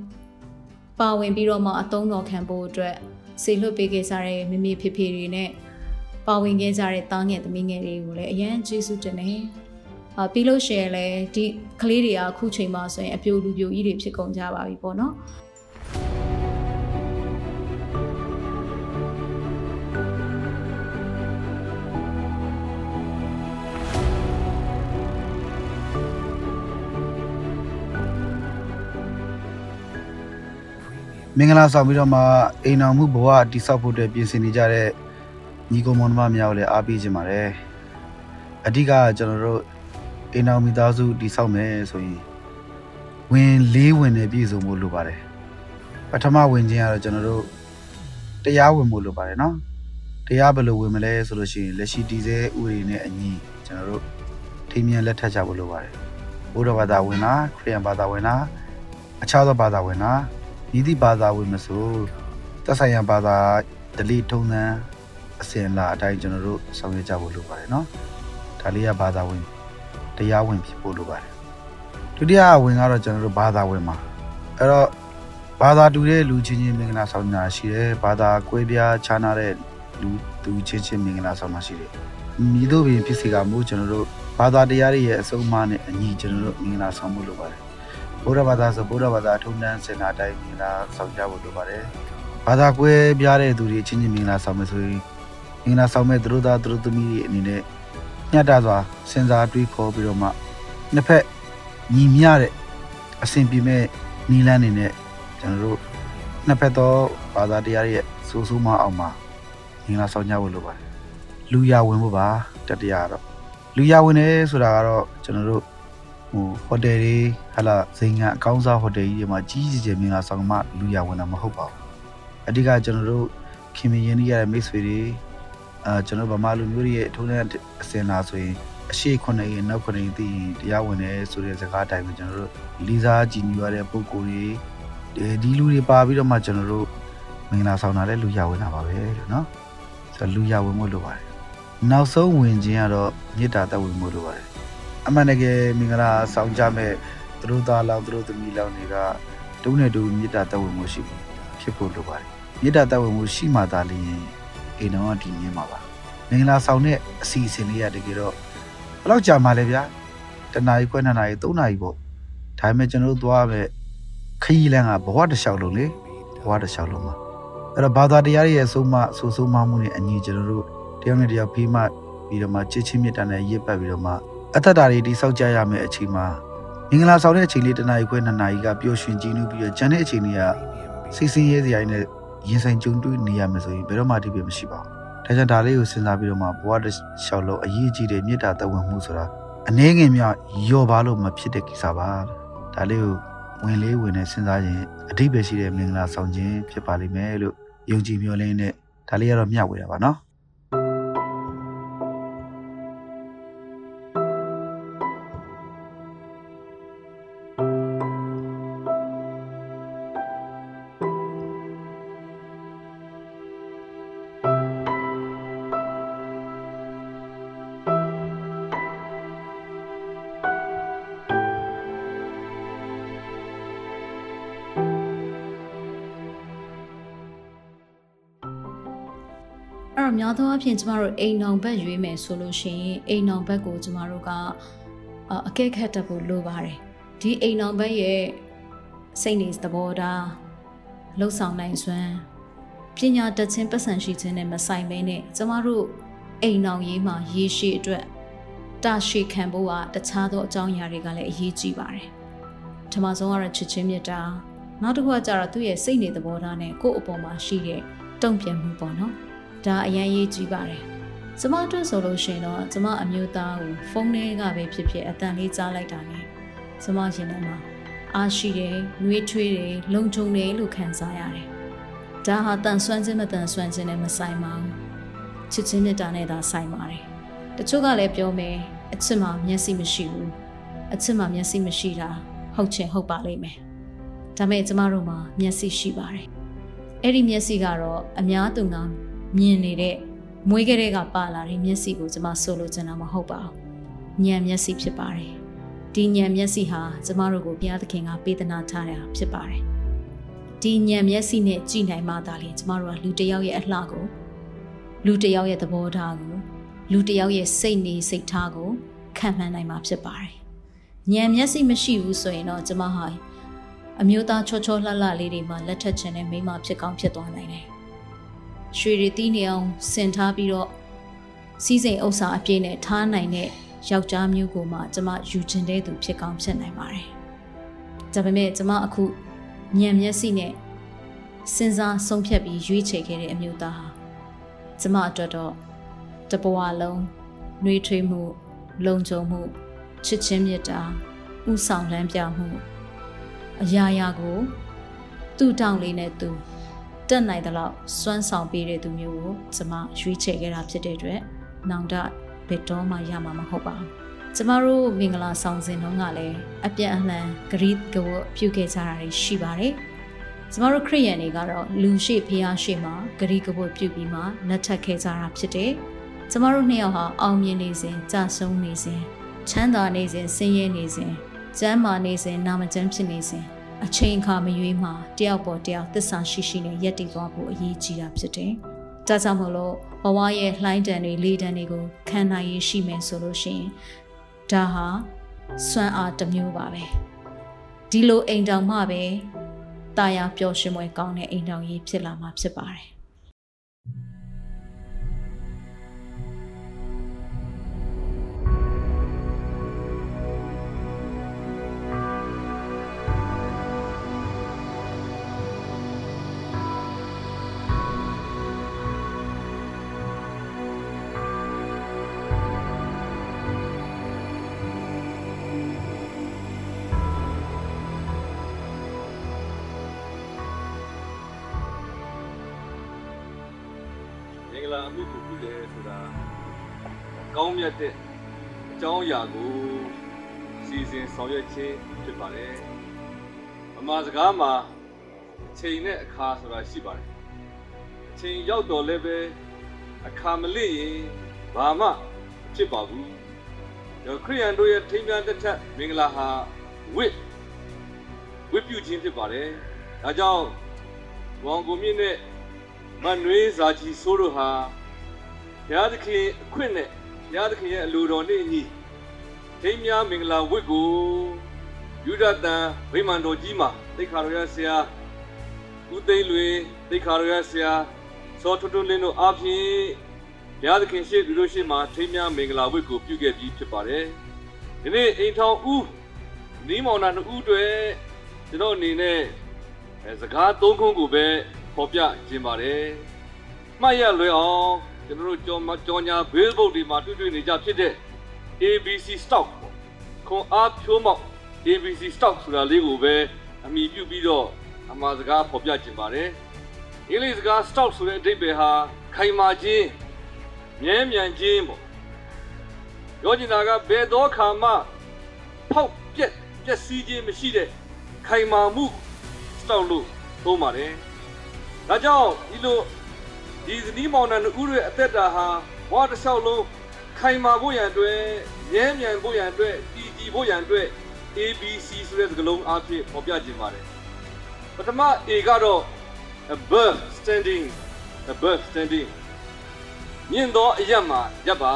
ပါဝင်ပြီးတော့မှအသုံးတော်ခံဖို့အတွက်စေလွတ်ပေးခဲ့ကြတဲ့မိမိဖေဖေတွေနဲ့ပါဝင်ခဲ့ကြတဲ့တားငယ်သမီးငယ်တွေကိုလည်းအရန်ကျေးဇူးတင်တယ်။အာ ပြီးလို့ရှိရင်လည်းဒီကလေးတွေကအခုချိန်မှာဆိုရင်အပြိုလူပြိုကြီးတွေဖြစ်ကုန်ကြပါပြီပေါ့နော်။မင်္ဂလာဆောင်ပြီးတော့မှအိမ်အောင်မှုဘဝတိဆောက်ဖို့အတွက်ပြင်ဆင်နေကြတဲ့ညီကောင်မောင်နှမများကိုလည်းအားပေးခြင်းပါတယ်အဓိကကျွန်တော်တို့ အိမ်အောင်မိသားစုတိဆောက်မယ်ဆိုရင်ဝင်လေးဝင်နဲ့ပြည့်စုံဖို့လိုပါတယ်ပထမဝင်ခြင်းကတော့ကျွန်တော်တို့တရားဝင်ဖို့လိုပါတယ်နော်တရားဘယ်လိုဝင်မလဲဆိုလို့ရှိရင်လက်ရှိတည်ဆဲဥပဒေနဲ့အညီကျွန်တော်တို့ထိမြန်လက်ထပ်ကြဖို့လိုပါတယ်ဘုရားဘာသာဝင်လားခရစ်ယာန်ဘာသာဝင်လားအခြားသောဘာသာဝင်လား ဤသည့်ဘာသာဝင်မဆိုသက်ဆိုင်ရာဘာသာဒလိထုံသန်းအစဉ်အလာအတိုင်းကျွန်တော်တို့ဆောင်ရွက်ကြဖို့လိုပါတယ်เนาะဒါလေးကဘာသာဝင် တရားဝင်ဖြစ်ဖို့လိုပါတယ်ဒုတိယဝင်ကတော့ကျွန်တော်တို့ဘာသာဝင်မှာအဲ့တော့ဘာသာတူတဲ့လူချင်းချင်းမင်္ဂလာဆောင်ညာရှိတယ်ဘာသာကွဲပြားခြားနာတဲ့လူသူချင်းချင်းမင်္ဂလာဆောင်မှာရှိတယ်မိတို့ပင်ဖြစ်စီကမို့ကျွန်တော်တို့ဘာသာတရားတွေရဲ့အဆုံးအမနဲ့အညီကျွန်တော်တို့မင်္ဂလာဆောင်ဖို့လိုပါတယ်ဘုရားဘာသာဆိုဘုရားဘာသာထုံးတမ်းစင်တာတိုင်းမင်္ဂလာဆောင်ကြဖို့လိုပါတယ်။ဘာသာကွဲပြားတဲ့သူတွေအချင်းချင်းမင်္ဂလာဆောင်မယ်ဆိုရင်မင်္ဂလာဆောင်မဲ့သူတို့သားသူတို့သမီးတွေအနေနဲ့ ညှတစွာစဉ်းစားတွေးခေါ်ပြီးတော့မှနှစ်ဖက်ညီမျှတဲ့အစဉ်ပြေမဲ့နီလန်းနေနဲ့ကျွန်တော်တို့နှစ်ဖက်သောဘာသာတရားတွေရဲ့စိုးစိုးမအောင်မှာမင်္ဂလာဆောင်ကြဖို့လိုပါတယ်။လူရဝင်ဖို့ပါတတရားကတော့လူရဝင်တယ်ဆိုတာကတော့ကျွန်တော်တို့ဟိုဟိုတယ်တွေဟာလာဇိမ်ကအကောင်းစားဟိုတယ်ကြီးတွေမှာကြီးကြီးကျယ်ကျယ်မင်္ဂလာဆောင်မှလူရဝင်တာမဟုတ်ပါဘူးအဓိကကျွန်တော်တို့ခင်မင်းရင်းနှီးရတဲ့မိတ်ဆွေတွေ အာကျွန်တော်ဗမာလူမျိုးတွေရဲ့ထုံးတဲ့အစင်လာဆိုရင်အရှိခုနှစ်ရင်နောက်ခုနှစ်ရင်သိရင်တရားဝင်တယ်ဆိုတဲ့စကားအတိုင်းပဲကျွန်တော်တို့လီစားကြည်ညိုရတဲ့ပုံကိုယ်တွေဒီလူတွေပါပြီးတော့မှကျွန်တော်တို့မင်္ဂလာဆောင်တာလည်းလူရဝင်တာပါပဲလို့နော်ဆိုတော့လူရဝင်မှုလိုပါတယ်နောက်ဆုံးဝင်ခြင်းကတော့မေတ္တာသက်ဝင်မှုလိုပါတယ်အမှန်တကယ်မင်္ဂလာဆောင်ကြမဲ့သူတို့သားလောင်သူတို့သမီးလောင်တွေကတုံးနဲ့တူမေတ္တာသက်ဝင်မှုရှိဖြစ်ဖို့လိုပါတယ်မေတ္တာသက်ဝင်မှုရှိမှသာလျှင် အိမ်တော်ကတည်မြဲမှာပါမင်္ဂလာဆောင်တဲ့အစီအစဉ်လေးရတကယ်တော့ဘယ်တော့ကြာမှလဲဗျာတနားရီခွဲနှစ်နာရီသုံးနာရီပေါ့ဒါပေမဲ့ကျွန်တော်တို့သွားပဲခရီးလမ်းကဘဝတစ်လျှောက်လုံးလေဘဝတစ်လျှောက်လုံးမှာအဲ့တော့ဘာသာတရားတွေရဲ့အဆုံးမဆူဆုံးမမှုနဲ့အညီကျွန်တော်တို့တယောက်နဲ့တယောက်ဖေးမှပြီးတော့မှချစ်ချင်းမြတ်တာနဲ့ရစ်ပတ်ပြီးတော့မှအသက်တာတွေတိဆောက်ကြရမယ့်အချိန်မှာမင်္ဂလာဆောင်တဲ့အချိန်လေးတစ်နာရီခွဲနှစ်နာရီကပျော်ရွှင်ကြည်နူးပြီးတော့ကျန်တဲ့အချိန်တွေကစိတ်ဆင်းရဲစရာတွေနဲ့ ရင်ဆိုင်ကြုံတွေ့နေရမယ်ဆိုရင်ဘယ်တော့မှဒီပြမရှိပါဘူး။ဒါကြောင့်ဒါလေးကိုစဉ်းစားပြီးတော့မှဘဝတစ်လျှောက်လုံးအရေးကြီးတဲ့မေတ္တာသက်ဝင်မှုဆိုတာအနည်းငယ်များယော့ပါလို့မဖြစ်တဲ့ကိစ္စပါ။ဒါလေးကိုဝင်လေးဝင်နဲ့စဉ်းစားရင်အဓိပ္ပာယ်ရှိတဲ့မင်္ဂလာဆောင်ခြင်းဖြစ်ပါလိမ့်မယ်လို့ယုံကြည်မျှော်လင့်နဲ့ဒါလေးကတော့မျှဝေတာပါနော်။ သောအားဖြင့်ကျမတို့အိမ်နောင်ဘက်ရွေးမယ်ဆိုလို့ရှိရင်အိမ်နောင်ဘက်ကိုကျမတို့ကအာအကဲခတ်တတ်ဖို့လိုပါတယ်ဒီအိမ်နောင်ဘက်ရဲ့စိတ်နေသဘောထားလှုပ်ဆောင်နိုင်စွမ်းပညာတတ်ခြင်းပတ်စံရှိခြင်းနဲ့မဆိုင်ဘဲနဲ့ကျမတို့အိမ်နောင်ရေးမှာရေရှည်အတွက်တာရှည်ခံဖို့ကတခြားသောအကြောင်းအရာတွေကလည်းအရေးကြီးပါတယ်။ဓမ္မဆုံးကတော့ချစ်ချင်းမြတ်တာနောက်တစ်ခုကကျတော့သူ့ရဲ့စိတ်နေသဘောထားနဲ့ကိုယ့်အပေါ်မှာရှိတဲ့တုံ့ပြန်မှုပေါ့နော်။ ဒါအရင်ရေးကြည့်ပါတယ်ကျမအတွက်ဆိုလို့ရှိရင်တော့ကျမအမျိုးသားကိုဖုန်းထဲကပဲဖြစ်ဖြစ်အတန်လေးကြားလိုက်တာနဲ့ကျမရင်ထဲမှာအားရှိတယ်၊နှွေးထွေးတယ်၊လုံခြုံတယ်လို့ခံစားရတယ်။ဒါဟာတန်ဆွမ်းခြင်းမတန်ဆွမ်းခြင်းနဲ့မဆိုင်ပါဘူး။ချစ်ချင်းမြတ်တာနဲ့သာဆိုင်ပါတယ်။တချို့ကလည်းပြောမယ်အချစ်မှာမျက်စိမရှိဘူး။အချစ်မှာမျက်စိမရှိတာဟုတ်ချင်ဟုတ်ပါလိမ့်မယ်။ဒါပေမဲ့ကျမတို့မှာမျက်စိရှိပါတယ်။အဲ့ဒီမျက်စိကတော့အများသူငါ မြင်နေတဲ့မွေးကလေးကပါလာတဲ့မျက်စိကိုကျမဆိုလိုချင်တာမဟုတ်ပါဘူး။ဉာဏ်မျက်စိဖြစ်ပါတယ်။ဒီဉာဏ်မျက်စိဟာကျမတို့ကိုဘုရားသခင်ကပေးသနာထားတာဖြစ်ပါတယ်။ဒီဉာဏ်မျက်စိနဲ့ကြည့်နိုင်မှသာလေကျမတို့ကလူတစ်ယောက်ရဲ့အလှကိုလူတစ်ယောက်ရဲ့သဘောထားကိုလူတစ်ယောက်ရဲ့စိတ်နေစိတ်ထားကိုခံမှန်းနိုင်မှာဖြစ်ပါတယ်။ဉာဏ်မျက်စိမရှိဘူးဆိုရင်တော့ကျမဟာအမျိုးသားချောချောလှလှလေးတွေမှာလက်ထက်ချင်တဲ့မိန်းမဖြစ်ကောင်းဖြစ်သွားနိုင်တယ်။ ရွှေရီတီးနေအောင်ဆင်ထားပြီးတော့စီးစိမ်ဥစ္စာအပြည့်နဲ့ထားနိုင်တဲ့ယောက်ျားမျိုးကိုမှကျမယူချင်တဲ့သူဖြစ်ကောင်းဖြစ်နိုင်ပါတယ်။ဒါပေမဲ့ကျမအခုညံမျက်စိနဲ့စဉ်းစားဆုံးဖြတ်ပြီးရွေးချယ်ခဲ့တဲ့အမျိုးသားဟာကျမအတွက်တော့တဘဝလုံးနှွေးထွေးမှုလုံခြုံမှုချစ်ချင်းမြတ်တာဥဆောင်လမ်းပြမှုအရာရာကိုသူ့တောင်းလေးနဲ့သူ တက်နိုင်တဲ့လောက်စွမ်းဆောင်ပေးတဲ့သူမျိုးကိုကျမရွေးချယ်ခဲ့တာဖြစ်တဲ့အတွက်နောင်တဘယ်တော့မှရမှာမဟုတ်ပါဘူး။ကျမတို့မင်္ဂလာဆောင်စဉ်တုန်းကလည်းအပြတ်အလှန်ဂရိကဝတ်ပြုခဲ့ကြတာတွေရှိပါတယ်။ကျမတို့ခရိယန်တွေကတော့လူရှိဖျားရှိမှာဂရိကဝတ်ပြုပြီးမှလက်ထပ်ခဲ့ကြတာဖြစ်တယ်။ကျမတို့နှစ်ယောက်ဟာအောင်မြင်နေစဉ်ကြာဆုံးနေစဉ်ချမ်းသာနေစဉ်ဆင်းရဲနေစဉ်ကျမ်းမာနေစဉ်နာမကျမ်းဖြစ်နေစဉ် အချိန်အခါမရွေးမှာတယောက်ပေါ်တယောက်သစ္စာရှိရှိနဲ့ယက်တည်သွားဖို့အရေးကြီးတာဖြစ်တယ်။ဒါကြောင့်မို့လို့ဘဝရဲ့လှိုင်းတန်တွေလေးတန်တွေကိုခံနိုင်ရရှိမယ်ဆိုလို့ရှိရင်ဒါဟာစွမ်းအားတစ်မျိုးပါပဲ။ဒီလိုအိမ်တောင်မှပဲတာယာပျော်ရွှင်မွယ်ကောင်းတဲ့အိမ်တောင်ကြီးဖြစ်လာမှာဖြစ်ပါတယ်။ င်္ဂလာအမှုကိုပြုတယ်ဆိုတာကောင်းမြတ်တဲ့အကြောင်းအရာကိုစီစဉ်ဆောင်ရွက်ခြင်းဖြစ်ပါတယ်။အမှားစကားမှာအချိန်နဲ့အခါဆိုတာရှိပါတယ်။အချိန်ရောက်တော့လည်းပဲအခါမလင့်ရင်ဘာမှမဖြစ်ပါဘူး။ဒါခရိယန်တို့ရဲ့ထိမ်းမြားတစ်ထက်မင်္ဂလာဟာဝိဝိပြုခြင်းဖြစ်ပါတယ်။ဒါကြောင့်ဘောင်ကိုမြင့်နဲ့ မနွေးစာကြီးဆိုးတို့ဟာဘုရားသခင်အခွင့်နဲ့ဘုရားသခင်ရဲ့အလိုတော်နဲ့အညီထိမ်းများမင်္ဂလာဝတ်ကိုယူဒတန်ဗိမာန်တော်ကြီးမှာသိက္ခာတော်ရဆရာဦးသိန်းလွေသိက္ခာတော်ရဆရာစောထွတ်ထွတ်လင်းတို့အားဖြင့်ဘုရားသခင်ရှေ့သူတို့ရှေ့မှာထိမ်းများမင်္ဂလာဝတ်ကိုပြုခဲ့ပြီးဖြစ်ပါတယ်ဒီနေ့အိမ်ထောင်ဦးနီးမောင်နှံနှစ်ဦးတွေကျွန်တော်အနေနဲ့အဲစကားသုံးခုကိုပဲ ဖော်ပြခြင်းပါတယ်။မှတ်ရလွယ်အောင်ကျွန်တော်တို့ကြော်မကြော်ညာ billboard ဒီမှာတွေ့တွေ့နေကြဖြစ်တဲ့ ABC stock ပေါ့။ခွန်အားဖြိုးမောက် ABC stock ဆိုတာလေးကိုပဲအမိပြုပြီးတော့အမှားစကားဖော်ပြခြင်းပါတယ်။အင်္ဂလိပ်စကား stock ဆိုတဲ့အဓိပ္ပာယ်ဟာခိုင်မာခြင်းမြဲမြံခြင်းပေါ့။ပြောချင်တာကဘယ်သောခါမှဖောက်ပြက်ပျက်စီးခြင်းမရှိတဲ့ခိုင်မာမှု stock လို့သုံးပါတယ်။ ဒါကြောင့်ဒီလိုဒီဇနီးမောင်နှံတို့ဦးရဲ့အသက်တာဟာဘဝတစ်လျှောက်လုံးခိုင်မာဖို့ရန်အတွက်မြဲမြံဖို့ရန်အတွက်တည်ကြည်ဖို့ရန်အတွက် ABC ဆိုတဲ့စကားလုံးအားဖြင့်ပေါ်ပြခြင်းပါတယ်ပထမ A ကတော့ above standing above standing မြင့်သောအရက်မှာရပ်ပါ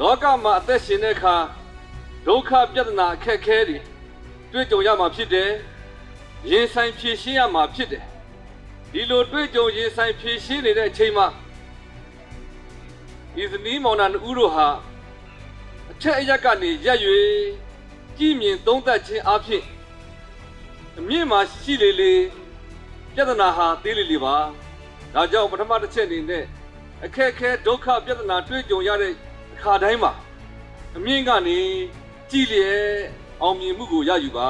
လောကမှာအသက်ရှင်တဲ့အခါဒုက္ခပြဿနာအခက်အခဲတွေတွေ့ကြုံရမှာဖြစ်တယ်ရင်ဆိုင်ဖြေရှင်းရမှာဖြစ်တယ် ဒီလိုတွေ့ကြုံရင်ဆိုင်ဖြေရှင်းနေတဲ့အချိန်မှာဒီဇနီးမောင်နှံဦးတို့ဟာအထက်အရက်ကနေရက်၍ကြည်မြင်သုံးသပ်ခြင်းအဖြစ်အမြင့်မှာရှိလေလေပြဿနာဟာသေးလေလေပါဒါကြောင့်ပထမတစ်ချက်အနေနဲ့အခက်အခဲဒုက္ခပြဿနာတွေ့ကြုံရတဲ့အခါတိုင်းမှာအမြင့်ကနေကြည်လျက်အောင်မြင်မှုကိုရယူပါ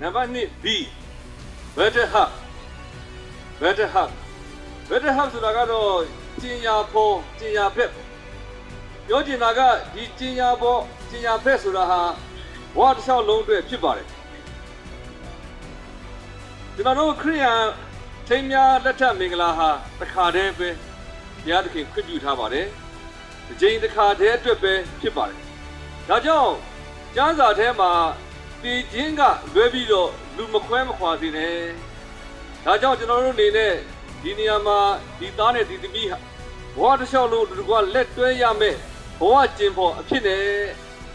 နံပါတ်1 B better half better half better half ဆိုတာကတော့ကျင်ညာပေါ်ကျင်ညာဘက်ပြောချင်တာကဒီကျင်ညာပေါ်ကျင်ညာဘက်ဆိုတာဟာဘဝတစ်လျှောက်လုံးအတွက်ဖြစ်ပါတယ်ကျွန်တော်တို့ခရိယန်ထိမ်းများလက်ထပ်မင်္ဂလာဟာတစ်ခါတည်းပဲဘုရားသခင်ခွင့်ပြုထားပါတယ်။ဒီချိန်တစ်ခါတည်းအတွက်ပဲဖြစ်ပါတယ်။ဒါကြောင့်ကျမ်းစာထဲမှာတည်ခြင်းကလွဲပြီးတော့လူမခွဲမခွာစေနဲ့။ ဒါကြောင့်ကျွန်တော်တို့အနေနဲ့ဒီနေရာမှာဒီသားနဲ့ဒီသမီးဟာဘဝတစ်လျှောက်လုံးလူကလက်တွဲရမယ်ဘဝကျင်ဖို့အဖြစ်နဲ့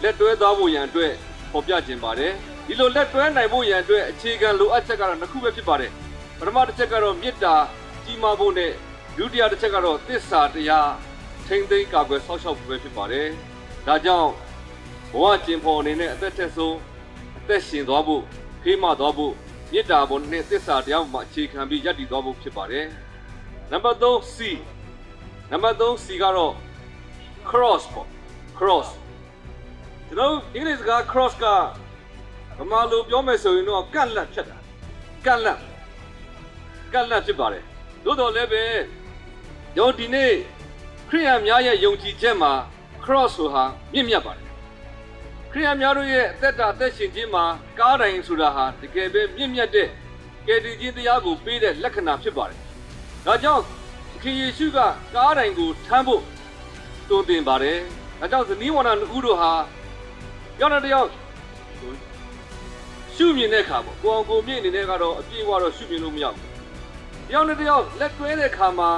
လက်တွဲသွားဖို့ရန်အတွက်ပေါ်ပြခြင်းပါတယ်။ဒီလိုလက်တွဲနိုင်ဖို့ရန်အတွက်အခြေခံလိုအပ်ချက်ကတော့နှစ်ခုပဲဖြစ်ပါတယ်။ပထမတစ်ချက်ကတော့မေတ္တာကြီးမားဖို့နဲ့ဒုတိယတစ်ချက်ကတော့သစ္စာတရားထိမ့်သိမ်းကာကွယ်ဆောက်ရှောက်ဖို့ပဲဖြစ်ပါတယ်။ဒါကြောင့်ဘဝကျင်ဖို့အနေနဲ့အသက်ထက်ဆုံးအသက်ရှင်သွားဖို့ဖေးမသွားဖို့ မေတ္တာပေါ်နဲ့သစ္စာတရားပေါ်မှာအခြေခံပြီးယက်တည်သွားဖို့ဖြစ်ပါတယ်။နံပါတ်3 C နံပါတ်3 C ကတော့ cross ပေါ့ cross ကျွန်တော်အင်္ဂလိပ်စကား cross ကဗမာလိုပြောမယ်ဆိုရင်တော့ကန့်လန့်ဖြစ်တာကန့်လန့်ကန့်လန့်ဖြစ်ပါတယ်သို့တော်လည်းပဲကျွန်တော်ဒီနေ့ခရိယန်များရဲ့ယုံကြည်ချက်မှာ cross ဆိုဟာမြင့်မြတ်ပါတယ် ခရိယန်များတို့ရဲ့အသက်တာအသက်ရှင်ခြင်းမှာကားတိုင်းဆိုတာဟာတကယ်ပဲမြင့်မြတ်တဲ့ကယ်တင်ခြင်းတရားကိုပေးတဲ့လက္ခဏာဖြစ်ပါတယ်ဒါကြောင့်ခင်ယေရှုကကားတိုင်းကိုထမ်းဖို့တွင်တင်ပါတယ်ဒါကြောင့်ဇနီးဝန္ဒနှစ်ဦးတို့ဟာယောက်နဲ့တယောက်ရှုမြင်တဲ့အခါပေါ့ကိုအောင်ကိုမြင့်အနေနဲ့ကတော့အပြည့်အဝတော့ရှုမြင်လို့မရဘူးတယောက်နဲ့တယောက်လက်တွဲတဲ့အခါမှာ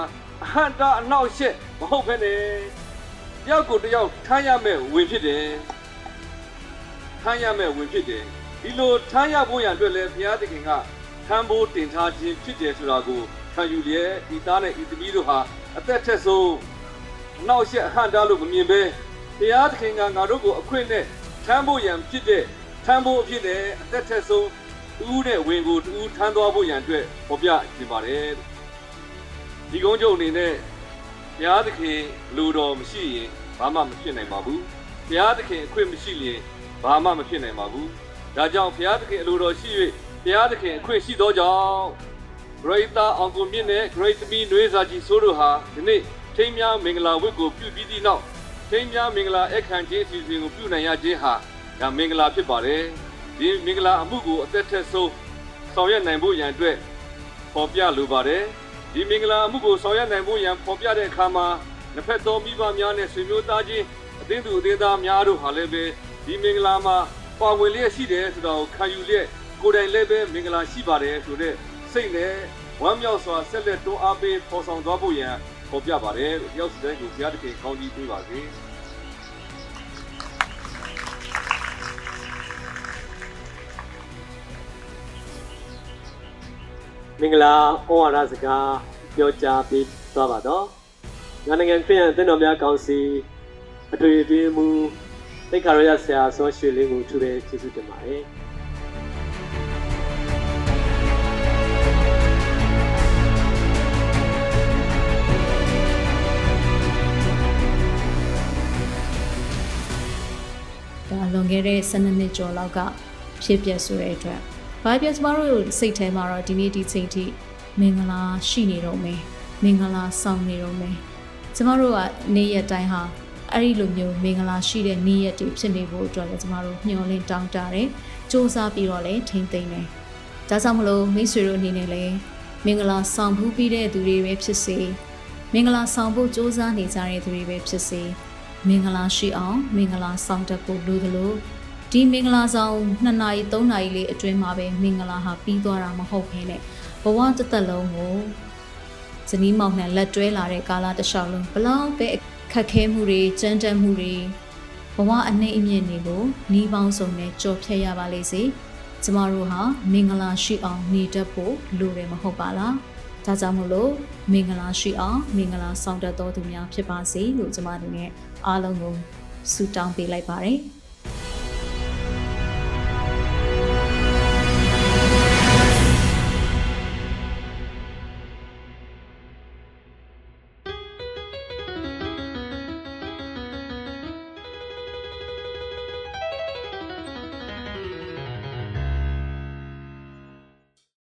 အဟန့်တာအနောက်ရှက်မဟုတ်ဘဲနဲ့တယောက်ကိုတယောက်ထမ်းရမဲ့ဝင်ဖြစ်တယ် ထမ်းရမဲ့ဝင်ဖြစ်တယ်ဒီလိုထမ်းရဖို့ရန်အတွက်လည်းဘုရားသခင်ကထမ်းဖို့တင်ထားခြင်းဖြစ်တယ်ဆိုတာကိုခံယူလျက်ဤသားနဲ့ဤသမီးတို့ဟာအသက်ထက်ဆုံးအနောက်ရှက်အဟန့်တာလို့မမြင်ဘဲဘုရားသခင်ကငါတို့ကိုအခွင့်နဲ့ထမ်းဖို့ရန်ဖြစ်တဲ့ထမ်းဖို့အဖြစ်နဲ့အသက်ထက်ဆုံးတူးနဲ့ဝင်ကိုတူးထမ်းသွားဖို့ရန်အတွက်ပေါ်ပြခြင်းပါတယ်ဒီကုန်းချုပ်အနေနဲ့ဘုရားသခင်လူတော်မရှိရင်ဘာမှမဖြစ်နိုင်ပါဘူးဘုရားသခင်အခွင့်မရှိရင် ဘာမှမဖြစ်နိုင်ပါဘူးဒါကြောင့်ဘုရားသခင်အလိုတော်ရှိ၍ဘုရားသခင်အခွင့်ရှိသောကြောင့်ဂရိတာအောင်ကိုမြင့်နဲ့ဂရိသမီးနွေးစာကြီးဆိုးတို့ဟာဒီနေ့ထိမ်းများမင်္ဂလာဝတ်ကိုပြုပြီးသည့်နောက်ထိမ်းများမင်္ဂလာအခမ်းခြင်းအစီအစဉ်ကိုပြုနိုင်ရခြင်းဟာဒါမင်္ဂလာဖြစ်ပါတယ်ဒီမင်္ဂလာအမှုကိုအသက်ထက်ဆုံးဆောင်ရွက်နိုင်ဖို့ရန်အတွက်ပေါ်ပြလိုပါတယ်ဒီမင်္ဂလာအမှုကိုဆောင်ရွက်နိုင်ဖို့ရန်ပေါ်ပြတဲ့အခါမှာနှစ်ဖက်သောမိဘများနဲ့ဆွေမျိုးသားချင်းအသင်းသူအသင်းသားများတို့ဟာလည်းပဲ ဒီမင်္ဂလာမှာပါဝင်လျက်ရှိတယ်ဆိုတာကိုခံယူလျက်ကိုယ်တိုင်လည်းပဲမင်္ဂလာရှိပါတယ်ဆိုတဲ့စိတ်နဲ့ဝမ်းမြောက်စွာဆက်လက်တွန်းအားပေးပေါ်ဆောင်သွားဖို့ရန်ပေါ်ပြပါတယ်လို့တယောက်စီတိုင်းကိုဘုရားသခင်ကောင်းကြီးပေးပါစေ။မင်္ဂလာဩဝါဒစကားပြောကြားပေးသွားပါတော့။ညာနိုင်ငံခရစ်ယာန်အသင်းတော်များကောင်စီအထွေထွေမူ သိက္ခာရရဆရာဆောရွှေလင်းကိုထူတဲ့ကျေးဇူးတင်ပါတယ်။။ဒါလွန်ခဲ့တဲ့12နှစ်ကျော်လောက်ကဖြစ်ပျက်ဆိုတဲ့အတွက်ဘာပြကျမတို့စိတ်ထဲမှာတော့ဒီနေ့ဒီချိန်ထိမင်္ဂလာရှိနေတော့မယ်။မင်္ဂလာဆောင်နေတော့မယ်။ကျမတို့ကနေ့ရက်တိုင်းဟာ အဲ့ဒီလိုမျိုးမင်္ဂလာရှိတဲ့နေ့ရက်တွေဖြစ်နေဖို့အတွက်လည်းကျမတို့မျှော်လင့်တောင်းတတယ်။စူးစမ်းပြီးတော့လည်းထိမ့်သိမ့်တယ်။ဒါကြောင့်မလို့မိတ်ဆွေတို့အနေနဲ့လည်းမင်္ဂလာဆောင်ဘူးပြီးတဲ့သူတွေပဲဖြစ်စေမင်္ဂလာဆောင်ဖို့စူးစမ်းနေကြတဲ့သူတွေပဲဖြစ်စေမင်္ဂလာရှိအောင်မင်္ဂလာဆောင်တတ်ဖို့လိုသလိုဒီမင်္ဂလာဆောင်2နာရီ3နာရီလေးအတွင်းမှာပဲမင်္ဂလာဟာပြီးသွားတာမဟုတ်ဘဲနဲ့ဘဝတစ်သက်လုံးကိုဇနီးမောင်နှံလက်တွဲလာတဲ့ကာလတစ်လျှောက်လုံးဘလောက်ပဲ ခက်ခဲမှုတွေကြမ်းတမ်းမှုတွေဘဝအနှိမ့်အမြင့်တွေကိုနှီးပေါင်းစုံနဲ့ကြော်ဖြတ်ရပါလိမ့်စေကျမတို့ဟာမင်္ဂလာရှိအောင်နေတတ်ဖို့လိုတယ်မဟုတ်ပါလားဒါကြောင့်မို့လို့မင်္ဂလာရှိအောင်မင်္ဂလာဆောင်တတ်တော်သူများဖြစ်ပါစေလို့ကျမအနေနဲ့အားလုံးကိုဆုတောင်းပေးလိုက်ပါတယ်